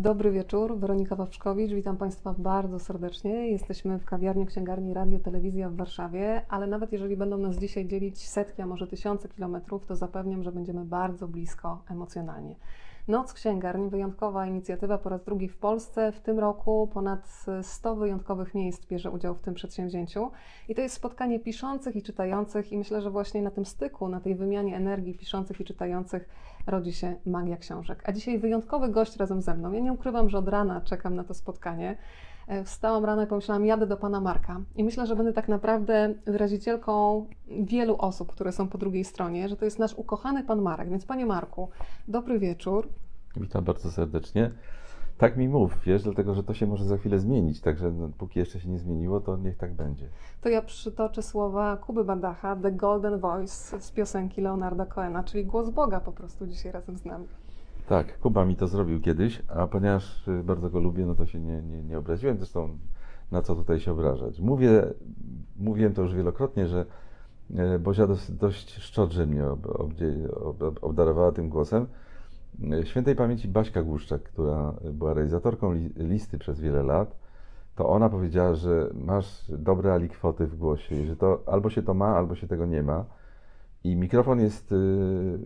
Dobry wieczór, Weronika Wawrzkowicz, witam Państwa bardzo serdecznie. Jesteśmy w kawiarni Księgarni Radio Telewizja w Warszawie, ale nawet jeżeli będą nas dzisiaj dzielić setki, a może tysiące kilometrów, to zapewniam, że będziemy bardzo blisko emocjonalnie. Noc Księgarni, wyjątkowa inicjatywa po raz drugi w Polsce. W tym roku ponad 100 wyjątkowych miejsc bierze udział w tym przedsięwzięciu. I to jest spotkanie piszących i czytających, i myślę, że właśnie na tym styku, na tej wymianie energii piszących i czytających rodzi się magia książek. A dzisiaj wyjątkowy gość razem ze mną. Ja nie ukrywam, że od rana czekam na to spotkanie. E, wstałam rano i pomyślałam, jadę do pana Marka. I myślę, że będę tak naprawdę wyrazicielką wielu osób, które są po drugiej stronie, że to jest nasz ukochany pan Marek. Więc panie Marku, dobry wieczór. Witam bardzo serdecznie. Tak mi mów, wiesz, dlatego że to się może za chwilę zmienić, także no, póki jeszcze się nie zmieniło, to niech tak będzie. To ja przytoczę słowa Kuby Badacha, The Golden Voice z piosenki Leonarda Cohena, czyli głos Boga po prostu dzisiaj razem z nami. Tak, Kuba mi to zrobił kiedyś, a ponieważ y, bardzo go lubię, no to się nie, nie, nie obraziłem. Zresztą na co tutaj się obrażać? Mówię, mówiłem to już wielokrotnie, że e, Bozia dość, szczodrze mnie ob, ob, obdarowała tym głosem. Świętej pamięci Baśka Głuszczak, która była realizatorką li, listy przez wiele lat, to ona powiedziała, że masz dobre alikwoty w głosie, że to albo się to ma, albo się tego nie ma. I mikrofon jest. Y,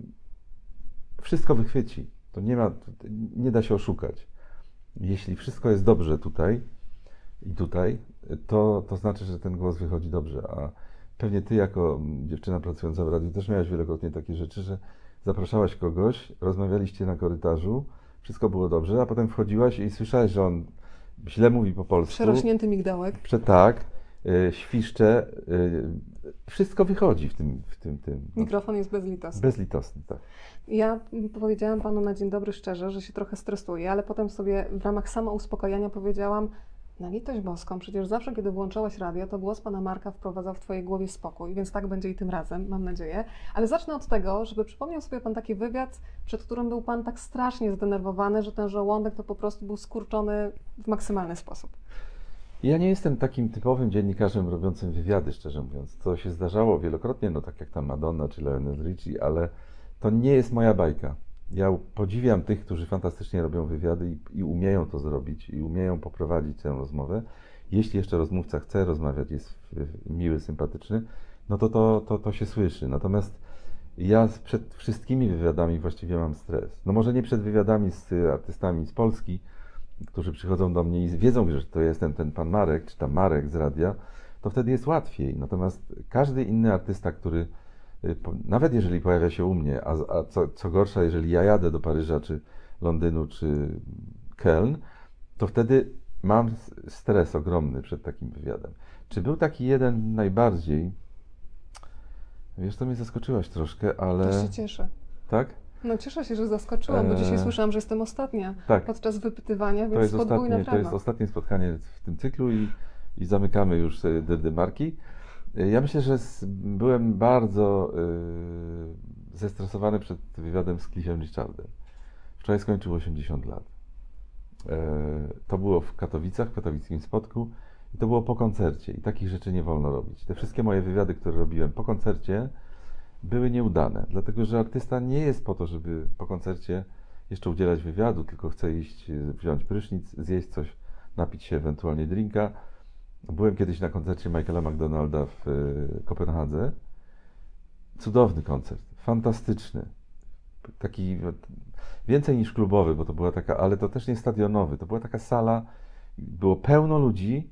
wszystko wychwyci. To nie ma, nie da się oszukać. Jeśli wszystko jest dobrze tutaj i tutaj, to, to znaczy, że ten głos wychodzi dobrze. A pewnie ty, jako dziewczyna pracująca w radiu, też miałaś wielokrotnie takie rzeczy, że zapraszałaś kogoś, rozmawialiście na korytarzu, wszystko było dobrze, a potem wchodziłaś i słyszałeś, że on źle mówi po polsku. Przerośnięty migdałek. Prze tak, y, świszcze, y, wszystko wychodzi w tym, w tym, tym. Mikrofon jest bezlitosny. Bezlitosny, tak. Ja powiedziałam panu na dzień dobry szczerze, że się trochę stresuję, ale potem sobie w ramach samouspokojenia powiedziałam, na litość boską, przecież zawsze, kiedy włączałaś radio, to głos pana Marka wprowadzał w twojej głowie spokój, więc tak będzie i tym razem, mam nadzieję. Ale zacznę od tego, żeby przypomniał sobie pan taki wywiad, przed którym był pan tak strasznie zdenerwowany, że ten żołądek to po prostu był skurczony w maksymalny sposób. Ja nie jestem takim typowym dziennikarzem robiącym wywiady, szczerze mówiąc. To się zdarzało wielokrotnie, no tak jak ta Madonna czy Lionel Richie, ale to nie jest moja bajka. Ja podziwiam tych, którzy fantastycznie robią wywiady i, i, umieją to zrobić, i umieją poprowadzić tę rozmowę. Jeśli jeszcze rozmówca chce rozmawiać, jest miły, sympatyczny, no to to, to, to się słyszy. Natomiast ja przed wszystkimi wywiadami właściwie mam stres. No może nie przed wywiadami z artystami z Polski, którzy przychodzą do mnie i wiedzą, że to jestem ten pan Marek, czy tam Marek z radia, to wtedy jest łatwiej. Natomiast każdy inny artysta, który nawet jeżeli pojawia się u mnie, a, a co, co gorsza, jeżeli ja jadę do Paryża, czy Londynu, czy Köln, to wtedy mam stres ogromny przed takim wywiadem. Czy był taki jeden najbardziej? Wiesz, to mnie zaskoczyłaś troszkę, ale. To się cieszę. Tak? No cieszę się, że zaskoczyłam, bo dzisiaj eee. słyszałam, że jestem ostatnia tak. podczas wypytywania, więc to jest, ostatnie, to jest ostatnie spotkanie w tym cyklu i, i zamykamy już marki. Ja myślę, że byłem bardzo y, zestresowany przed wywiadem z Cliffem Richardem. Wczoraj skończył 80 lat. E, to było w Katowicach, w katowickim spotku i to było po koncercie i takich rzeczy nie wolno robić. Te wszystkie moje wywiady, które robiłem po koncercie, były nieudane, dlatego że artysta nie jest po to, żeby po koncercie jeszcze udzielać wywiadu, tylko chce iść, wziąć prysznic, zjeść coś, napić się ewentualnie drinka, Byłem kiedyś na koncercie Michaela McDonalda w e, Kopenhadze. Cudowny koncert, fantastyczny. Taki więcej niż klubowy, bo to była taka, ale to też nie stadionowy. To była taka sala, było pełno ludzi,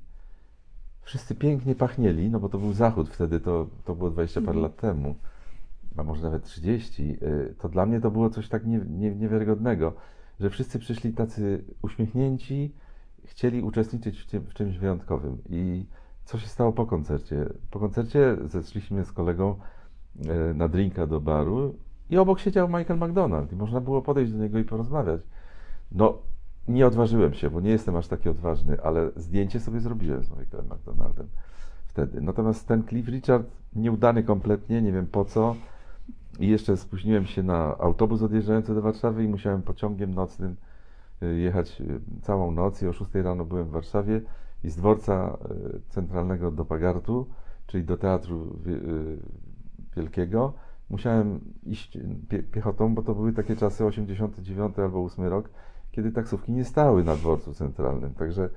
wszyscy pięknie pachnieli, no bo to był zachód wtedy, to, to było 20 parę mhm. lat temu, a może nawet 30. E, to dla mnie to było coś tak nie, nie, niewiarygodnego, że wszyscy przyszli tacy uśmiechnięci, chcieli uczestniczyć w, w czymś wyjątkowym. I co się stało po koncercie? Po koncercie zeszliśmy z kolegą e, na drinka do baru i obok siedział Michael McDonald i można było podejść do niego i porozmawiać. No, nie odważyłem się, bo nie jestem aż taki odważny, ale zdjęcie sobie zrobiłem z Michaelem McDonaldem wtedy. Natomiast ten Cliff Richard nieudany kompletnie, nie wiem po co. I jeszcze spóźniłem się na autobus odjeżdżający do Warszawy i musiałem pociągiem nocnym jechać y, całą noc i o 6 rano byłem w Warszawie i z dworca y, centralnego do Pagartu, czyli do Teatru y, Wielkiego, musiałem iść piechotą, bo to były takie czasy 89 albo 8 rok, kiedy taksówki nie stały na dworcu centralnym. Także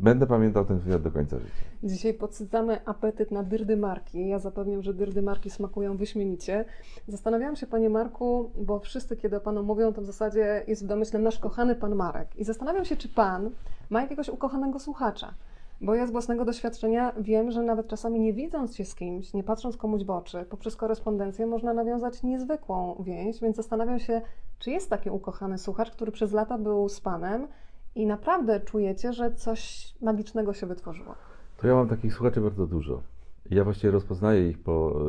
będę pamiętał ten wywiad do końca życia. Dzisiaj podsycamy apetyt na dyrdy marki. Ja zapewniam, że dyrdy marki smakują wyśmienicie. Zastanawiałam się, panie Marku, bo wszyscy, kiedy o panu mówią, to w zasadzie jest w domyśle nasz kochany pan Marek. I zastanawiam się, czy pan ma jakiegoś ukochanego słuchacza. Bo ja z własnego doświadczenia wiem, że nawet czasami nie widząc się z kimś, nie patrząc komuś w oczy, poprzez korespondencję można nawiązać niezwykłą więź, więc zastanawiam się, czy jest taki ukochany słuchacz, który przez lata był z panem i naprawdę czujecie, że coś magicznego się wytworzyło. To ja mam takich słuchaczy bardzo dużo. Ja właściwie rozpoznaję ich po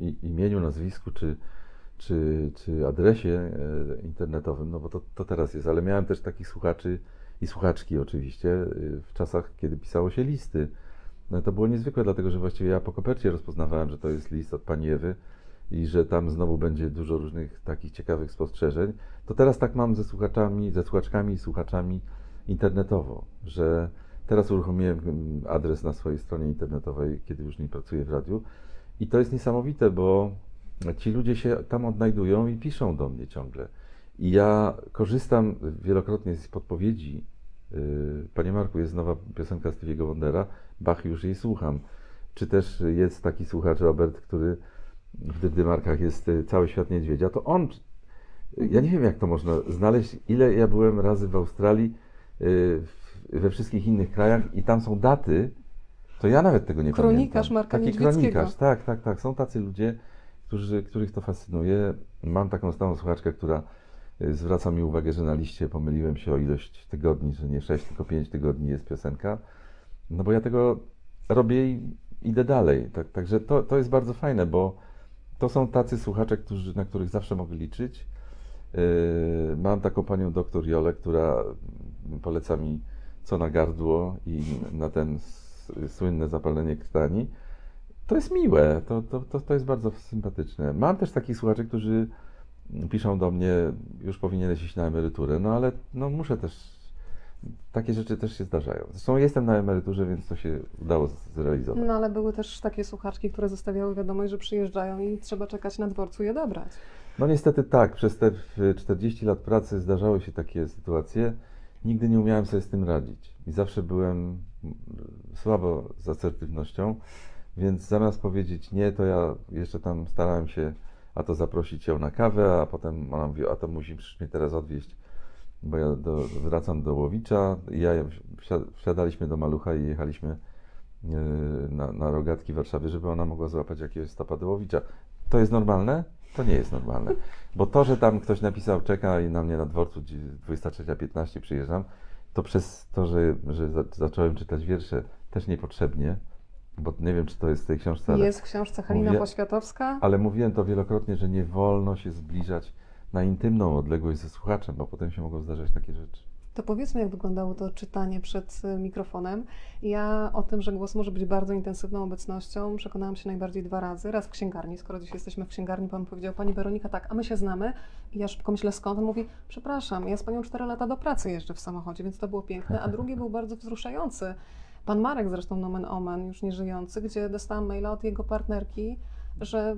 y, imieniu, nazwisku czy, czy, czy adresie y, internetowym, no bo to, to teraz jest, ale miałem też takich słuchaczy i słuchaczki oczywiście y, w czasach, kiedy pisało się listy. No to było niezwykłe, dlatego że właściwie ja po kopercie rozpoznawałem, że to jest list od pani Ewy i że tam znowu będzie dużo różnych takich ciekawych spostrzeżeń. To teraz tak mam ze słuchaczami, ze słuchaczkami i słuchaczami internetowo, że teraz uruchomiłem adres na swojej stronie internetowej, kiedy już nie pracuję w radiu. I to jest niesamowite, bo ci ludzie się tam odnajdują i piszą do mnie ciągle. I ja korzystam wielokrotnie z podpowiedzi. Y, Panie Marku, jest nowa piosenka Stevie'ego Wondera, Bach już jej słucham. Czy też jest taki słuchacz Robert, który w Dydymarkach jest y, Cały Świat Niedźwiedzia, to on, ja nie wiem jak to można znaleźć, ile ja byłem razy w Australii, y, we wszystkich innych krajach i tam są daty, to ja nawet tego nie kronikarz pamiętam. Marka Taki kronikarz, tak, tak, tak. Są tacy ludzie, którzy, których to fascynuje. Mam taką stałą słuchaczkę, która y, zwraca mi uwagę, że na liście pomyliłem się o ilość tygodni, że nie 6, tylko 5 tygodni jest piosenka. No bo ja tego robię i idę dalej. Tak, także to, to jest bardzo fajne, bo to są tacy słuchacze, którzy, na których zawsze mogę liczyć. Yy, mam taką panią doktor Jolę, która poleca mi co na gardło i na ten słynne zapalenie krtani. To jest miłe, to, to, to, to jest bardzo sympatyczne. Mam też takich słuchaczy, którzy piszą do mnie, już powinieneś iść na emeryturę, no ale no muszę też takie rzeczy też się zdarzają. Zresztą jestem na emeryturze, więc to się udało zrealizować. No ale były też takie słuchaczki, które zostawiały wiadomość, że przyjeżdżają i trzeba czekać na dworcu je odebrać. No niestety tak. Przez te 40 lat pracy zdarzały się takie sytuacje. Nigdy nie umiałem sobie z tym radzić. I zawsze byłem słabo z asertywnością, więc zamiast powiedzieć nie, to ja jeszcze tam starałem się a to zaprosić ją na kawę, a potem ona mówi, a to musisz mnie teraz odwieźć bo ja do, wracam do Łowicza. Ja wsiadaliśmy do Malucha i jechaliśmy e, na, na rogatki w Warszawie, żeby ona mogła złapać jakiegoś stopa do Łowicza. To jest normalne? To nie jest normalne. Bo to, że tam ktoś napisał czeka i na mnie na dworcu 23.15 przyjeżdżam, to przez to, że, że zacząłem czytać wiersze też niepotrzebnie, bo nie wiem, czy to jest w tej książce. Ale jest w książce Halina mówię, Poświatowska. Ale mówiłem to wielokrotnie, że nie wolno się zbliżać na intymną odległość ze słuchaczem, bo potem się mogą zdarzać takie rzeczy. To powiedzmy, jak wyglądało to czytanie przed y, mikrofonem. Ja o tym, że głos może być bardzo intensywną obecnością, przekonałam się najbardziej dwa razy. Raz w księgarni, skoro dziś jesteśmy w księgarni, pan powiedział, pani Weronika, tak, a my się znamy. I ja szybko myślę, skąd? On mówi, przepraszam, ja z panią cztery lata do pracy jeżdżę w samochodzie, więc to było piękne. A drugi był bardzo wzruszający. Pan Marek zresztą, nomen omen, już nie żyjący, gdzie dostałam maila od jego partnerki, że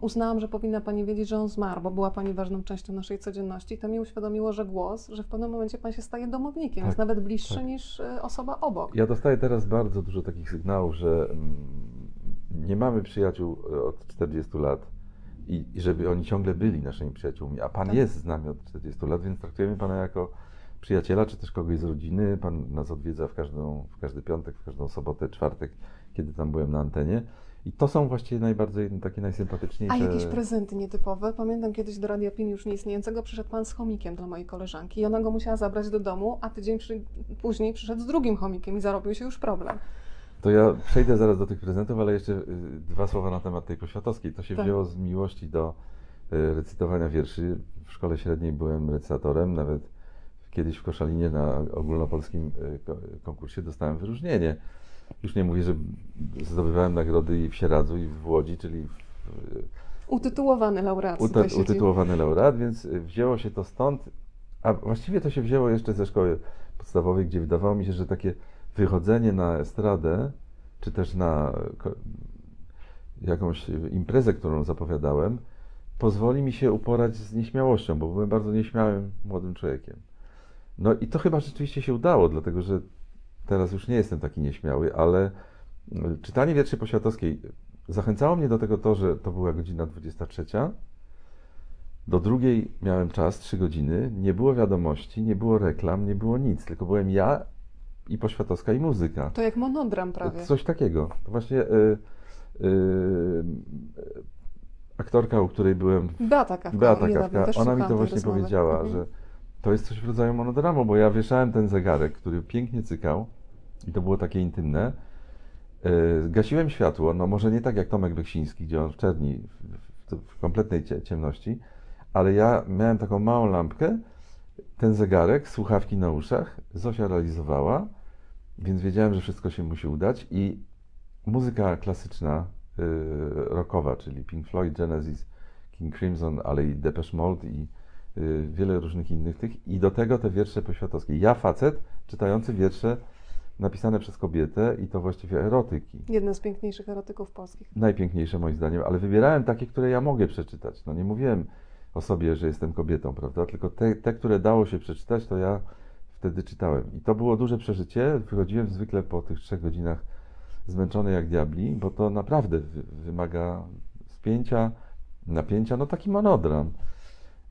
uznałam, że powinna Pani wiedzieć, że on zmarł, bo była Pani ważną częścią naszej codzienności. I to mi uświadomiło, że głos, że w pewnym momencie Pan się staje domownikiem, tak, jest nawet bliższy tak. niż e, osoba obok. Ja dostaję teraz bardzo dużo takich sygnałów, że mm, nie mamy przyjaciół e, od 40 lat i, i żeby oni ciągle byli naszymi przyjaciółmi, a Pan tak. jest z nami od 40 lat, więc traktujemy Pana jako przyjaciela, czy też kogoś z rodziny. Pan nas odwiedza w, każdą, w każdy piątek, w każdą sobotę, czwartek, kiedy tam byłem na antenie. I to są właściwie najbardziej takie najsympatyczniejsze. A jakieś prezenty nietypowe? Pamiętam kiedyś do Radia Pin już nieistniejącego przyszedł pan z chomikiem dla mojej koleżanki i ona go musiała zabrać do domu, a tydzień przy... później przyszedł z drugim chomikiem i zarobił się już problem. To ja przejdę zaraz do tych prezentów, ale jeszcze y, dwa słowa na temat tej poświatowskiej. To się tak. wzięło z miłości do y, recytowania wierszy. W szkole średniej byłem recytatorem, nawet kiedyś w Koszalinie na ogólnopolskim y, konkursie dostałem wyróżnienie. Już nie mówię, że zdobywałem nagrody i w Sieradzu, i w Łodzi, czyli w, Utytułowany laureat. Uta, utytułowany laureat, więc wzięło się to stąd, a właściwie to się wzięło jeszcze ze szkoły podstawowej, gdzie wydawało mi się, że takie wychodzenie na estradę, czy też na jakąś imprezę, którą zapowiadałem, pozwoli mi się uporać z nieśmiałością, bo byłem bardzo nieśmiałym młodym człowiekiem. No i to chyba rzeczywiście się udało, dlatego że teraz już nie jestem taki nieśmiały, ale y, czytanie wierszy Poświatowskiej zachęcało mnie do tego to, że to była godzina 23. Do drugiej miałem czas, 3 godziny, nie było wiadomości, nie było reklam, nie było nic, tylko byłem ja i Poświatowska i muzyka. To jak monodram prawie. Coś takiego. To właśnie y, y, aktorka, u której byłem, Beata Kawka. Beata Kawka, ona mi to właśnie rozmowy. powiedziała, Mhm. że to jest coś w rodzaju monodramu, bo ja wieszałem ten zegarek, który pięknie cykał i to było takie intymne. Y, Gasiłem światło, no może nie tak jak Tomek Beksiński, gdzie on w czerni, w, w, kompletnej cie, ciemności, ale ja miałem taką małą lampkę, ten zegarek, słuchawki na uszach, Zosia realizowała, więc wiedziałem, że wszystko się musi udać i muzyka klasyczna, y, rockowa, czyli Pink Floyd, Genesis, King Crimson, ale i Depeche Mode i y, wiele różnych innych tych i do tego te wiersze poświatowskie. Ja facet, czytający wiersze napisane przez kobietę i to właściwie erotyki. Jeden z piękniejszych erotyków polskich. Najpiękniejsze moim zdaniem, ale wybierałem takie, które ja mogę przeczytać. No nie mówiłem o sobie, że jestem kobietą, prawda? Tylko te, te, które dało się przeczytać, to ja wtedy czytałem. I to było duże przeżycie. Wychodziłem zwykle po tych trzech godzinach zmęczony jak diabli, bo to naprawdę wy, wymaga spięcia, napięcia, no taki monodram.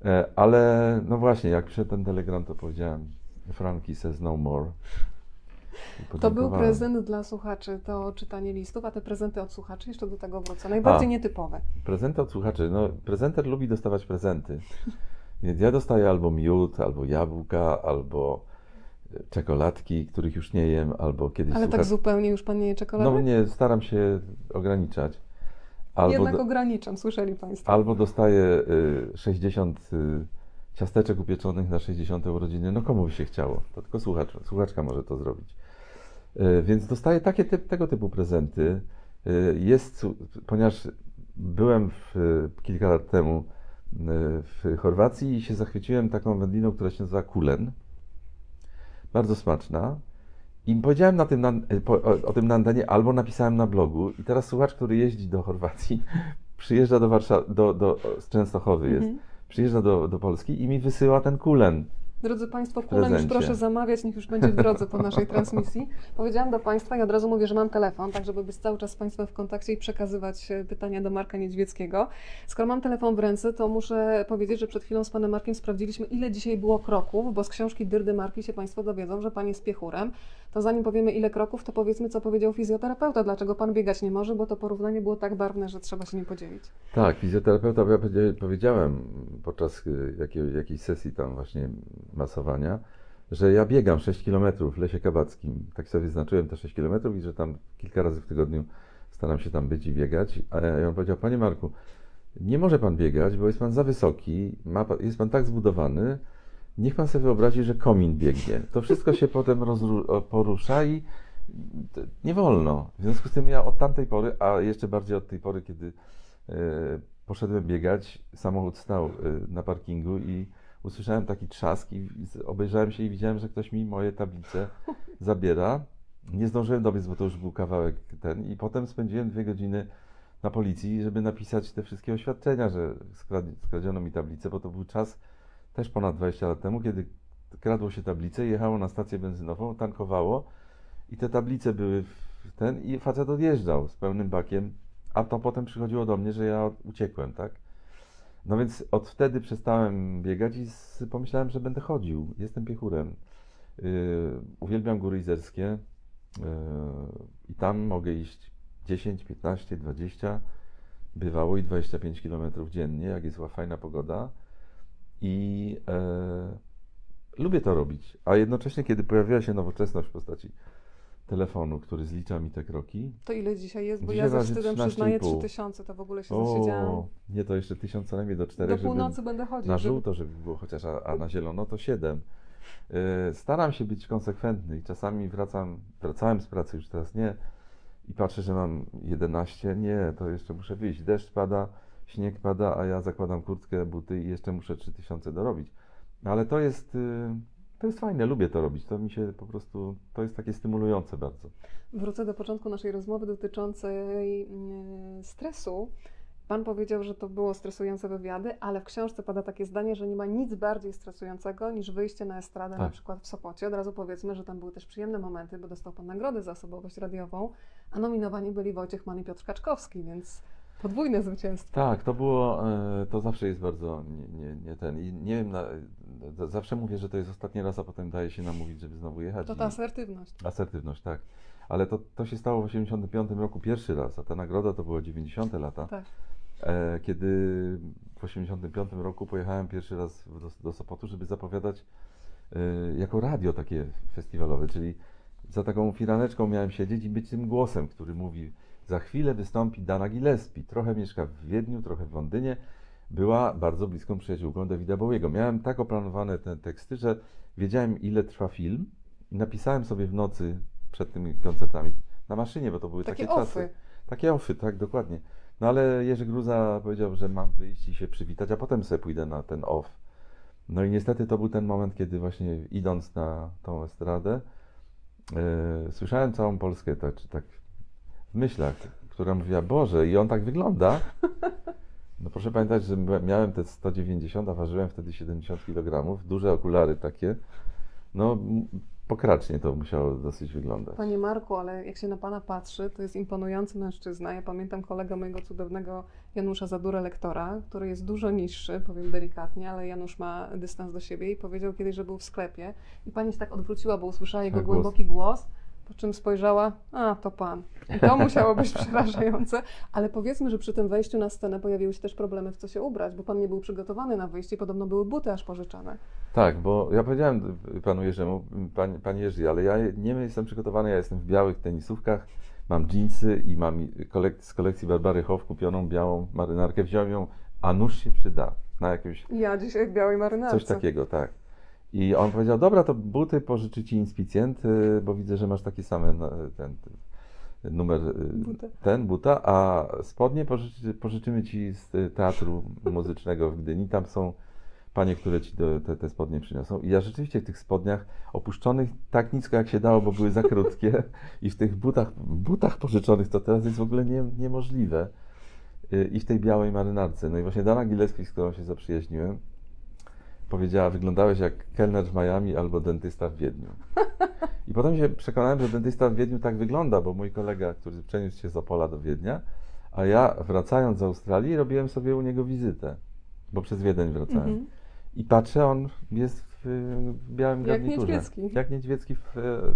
E, ale no właśnie, jak przyszedł ten telegram, to powiedziałem Frankie says no more. To był prezent dla słuchaczy, to czytanie listów, a te prezenty od słuchaczy, jeszcze do tego wrócę. Najbardziej A. nietypowe. Prezenty od słuchaczy. No, prezenter lubi dostawać prezenty. Więc ja dostaję albo miód, albo jabłka, albo e, czekoladki, których już nie jem, albo kiedyś Ale tak zupełnie już pan nie je czekolady? No nie, staram się ograniczać. Albo, Jednak do, ograniczam, słyszeli państwo. albo dostaję y, 60 y, ciasteczek upieczonych na 60 urodziny. No komu by się chciało? To tylko słuchacz, słuchaczka może to zrobić. Y, Więc dostaję takie typ, tego typu prezenty. Y, Jest, ponieważ byłem w, kilka lat temu y, w Chorwacji i się zachwyciłem taką wędliną, która się nazywa kulen. Bardzo smaczna. I powiedziałem na tym na, o, o tym na antenie, albo napisałem na blogu. I teraz słuchacz, który jeździ do Chorwacji, przyjeżdża do Warszawy, do, do, z Częstochowy jest, Mhm. przyjeżdża do, do Polski i mi wysyła ten kulen. Drodzy Państwo, kulem już proszę zamawiać, niech już będzie w drodze po naszej transmisji. Powiedziałam do Państwa i od razu mówię, że mam telefon, tak żeby być cały czas z Państwem w kontakcie i przekazywać e, pytania do Marka Niedźwieckiego. Skoro mam telefon w ręce, to muszę powiedzieć, że przed chwilą z Panem Markiem sprawdziliśmy, ile dzisiaj było kroków, bo z książki Dyrdy Marki się Państwo dowiedzą, że Pan jest piechurem. To zanim powiemy ile kroków, to powiedzmy, co powiedział fizjoterapeuta, dlaczego Pan biegać nie może, bo to porównanie było tak barwne, że trzeba się nim podzielić. Tak, fizjoterapeuta, ja powiedzia- powiedziałem podczas y, jakiej, jakiejś sesji tam właśnie masowania, że ja biegam 6 km w Lesie Kabackim. Tak sobie wyznaczyłem te 6 km i że tam kilka razy w tygodniu staram się tam być i biegać. A on powiedział, panie Marku, nie może pan biegać, bo jest pan za wysoki, ma, jest pan tak zbudowany, niech pan sobie wyobrazi, że komin biegnie. To wszystko się potem porusza i nie wolno. W związku z tym ja od tamtej pory, a jeszcze bardziej od tej pory, kiedy e, poszedłem biegać, samochód stał e, na parkingu i usłyszałem taki trzask i obejrzałem się i widziałem, że ktoś mi moje tablice zabiera. Nie zdążyłem dobiec, bo to już był kawałek ten i potem spędziłem dwie godziny na policji, żeby napisać te wszystkie oświadczenia, że skrad- skradziono mi tablicę, bo to był czas też ponad 20 lat temu, kiedy kradło się tablice, jechało na stację benzynową, tankowało i te tablice były w ten i facet odjeżdżał z pełnym bakiem, a to potem przychodziło do mnie, że ja uciekłem, tak? No więc od wtedy przestałem biegać i pomyślałem, że będę chodził. Jestem piechurem. Yy, uwielbiam góry izerskie yy, i tam mogę iść 10, 15, 20, bywało i 25 km dziennie, jak jest fajna pogoda. I e, lubię to robić. A jednocześnie, kiedy pojawiła się nowoczesność w postaci telefonu, który zlicza mi te kroki, To ile dzisiaj jest? Bo Dzisiaj ja ze wstydem 13,5. przyznaję 3000, to w ogóle się zasiedziałam. o, nie, to jeszcze tysiąc co najmniej do czterech, Do żeby północy będę chodzić. na żółto, żeby było chociaż, a, a na zielono to 7. Staram się być konsekwentny i czasami wracam, wracałem z pracy, już teraz nie, i patrzę, że mam 11. Nie, to jeszcze muszę wyjść. Deszcz pada, śnieg pada, a ja zakładam kurtkę, buty i jeszcze muszę 3000 dorobić. Ale to jest, y, to jest fajne, lubię to robić. To mi się po prostu, to jest takie stymulujące bardzo. Wrócę do początku naszej rozmowy dotyczącej mm, stresu Pan powiedział, że to było stresujące wywiady, ale w książce pada takie zdanie, że nie ma nic bardziej stresującego niż wyjście na estradę, na Tak. przykład w Sopocie. Od razu powiedzmy, że tam były też przyjemne momenty, bo dostał Pan nagrodę za osobowość radiową, a nominowani byli Wojciech Mann i Piotr Kaczkowski, więc podwójne zwycięstwo. Tak, to było, e, to zawsze jest bardzo nie, nie, nie ten. I nie wiem, na, zawsze mówię, że to jest ostatni raz, a potem daje się namówić, żeby znowu jechać. To ta asertywność. Asertywność, tak. Ale to, to się stało w 85 roku pierwszy raz, a ta nagroda to było 90 lata. Tak. E, kiedy w 85 roku pojechałem pierwszy raz do, do Sopotu, żeby zapowiadać e, jako radio takie festiwalowe, czyli za taką firaneczką miałem siedzieć i być tym głosem, który mówi za chwilę wystąpi Dana Gillespie, trochę mieszka w Wiedniu, trochę w Londynie, była bardzo bliską przyjaciółką Davida Bowiego. Miałem tak oplanowane te teksty, że wiedziałem ile trwa film i napisałem sobie w nocy przed tymi koncertami na maszynie, bo to były Takie takie, offy. czasy. Takie offy, tak, dokładnie. No ale Jerzy Gruza powiedział, że mam wyjść i się przywitać, a potem sobie pójdę na ten off. No i niestety to był ten moment, kiedy właśnie idąc na tą estradę, e, słyszałem całą Polskę tak, tak myślach, która mówiła, Boże, i on tak wygląda. No proszę pamiętać, że miałem te 190, a ważyłem wtedy 70 kg, duże okulary takie. No pokracznie to musiało dosyć wyglądać. Panie Marku, ale jak się na Pana patrzy, to jest imponujący mężczyzna. Ja pamiętam kolegę mojego cudownego Janusza Zadurę, lektora, który jest dużo niższy, powiem delikatnie, ale Janusz ma dystans do siebie i powiedział kiedyś, że był w sklepie i Pani się tak odwróciła, bo usłyszała jego głos. głęboki głos, po czym spojrzała, a to Pan. I to musiało być przerażające, ale powiedzmy, że przy tym wejściu na scenę pojawiły się też problemy, w co się ubrać, bo Pan nie był przygotowany na wyjście i podobno były buty aż pożyczane. Tak, bo ja powiedziałem panu Jerzemu, pan, pan Jerzy, ale ja nie jestem przygotowany, ja jestem w białych tenisówkach, mam dżinsy i mam kolek- z kolekcji Barbary Hoff kupioną białą marynarkę, wziąłem ją, a nóż się przyda na jakimś Ja dzisiaj w białej marynarce. Coś takiego, tak. I on powiedział, dobra, to buty pożyczy ci inspicjent, bo widzę, że masz taki samy no, ten, ten numer, y, Buta. ten buta, a spodnie pożyczy, pożyczymy ci z y, teatru muzycznego w Gdyni. Tam są panie, które ci do, te, te spodnie przyniosą. I ja rzeczywiście w tych spodniach opuszczonych tak nisko jak się dało, bo były za krótkie i w tych butach, butach pożyczonych to teraz jest w ogóle nie, niemożliwe. Y, I w tej białej marynarce. No i właśnie Dana Gillespie, z którą się zaprzyjaźniłem, powiedziała, wyglądałeś jak kelner w Miami albo dentysta w Wiedniu. I potem się przekonałem, że dentysta w Wiedniu tak wygląda, bo mój kolega, który przeniósł się z Opola do Wiednia, a ja wracając z Australii robiłem sobie u niego wizytę, bo przez Wiedeń wracałem. Mhm. I patrzę, on jest w, w białym Jak garniturze. Niedźwiecki. Jak Niedźwiecki w,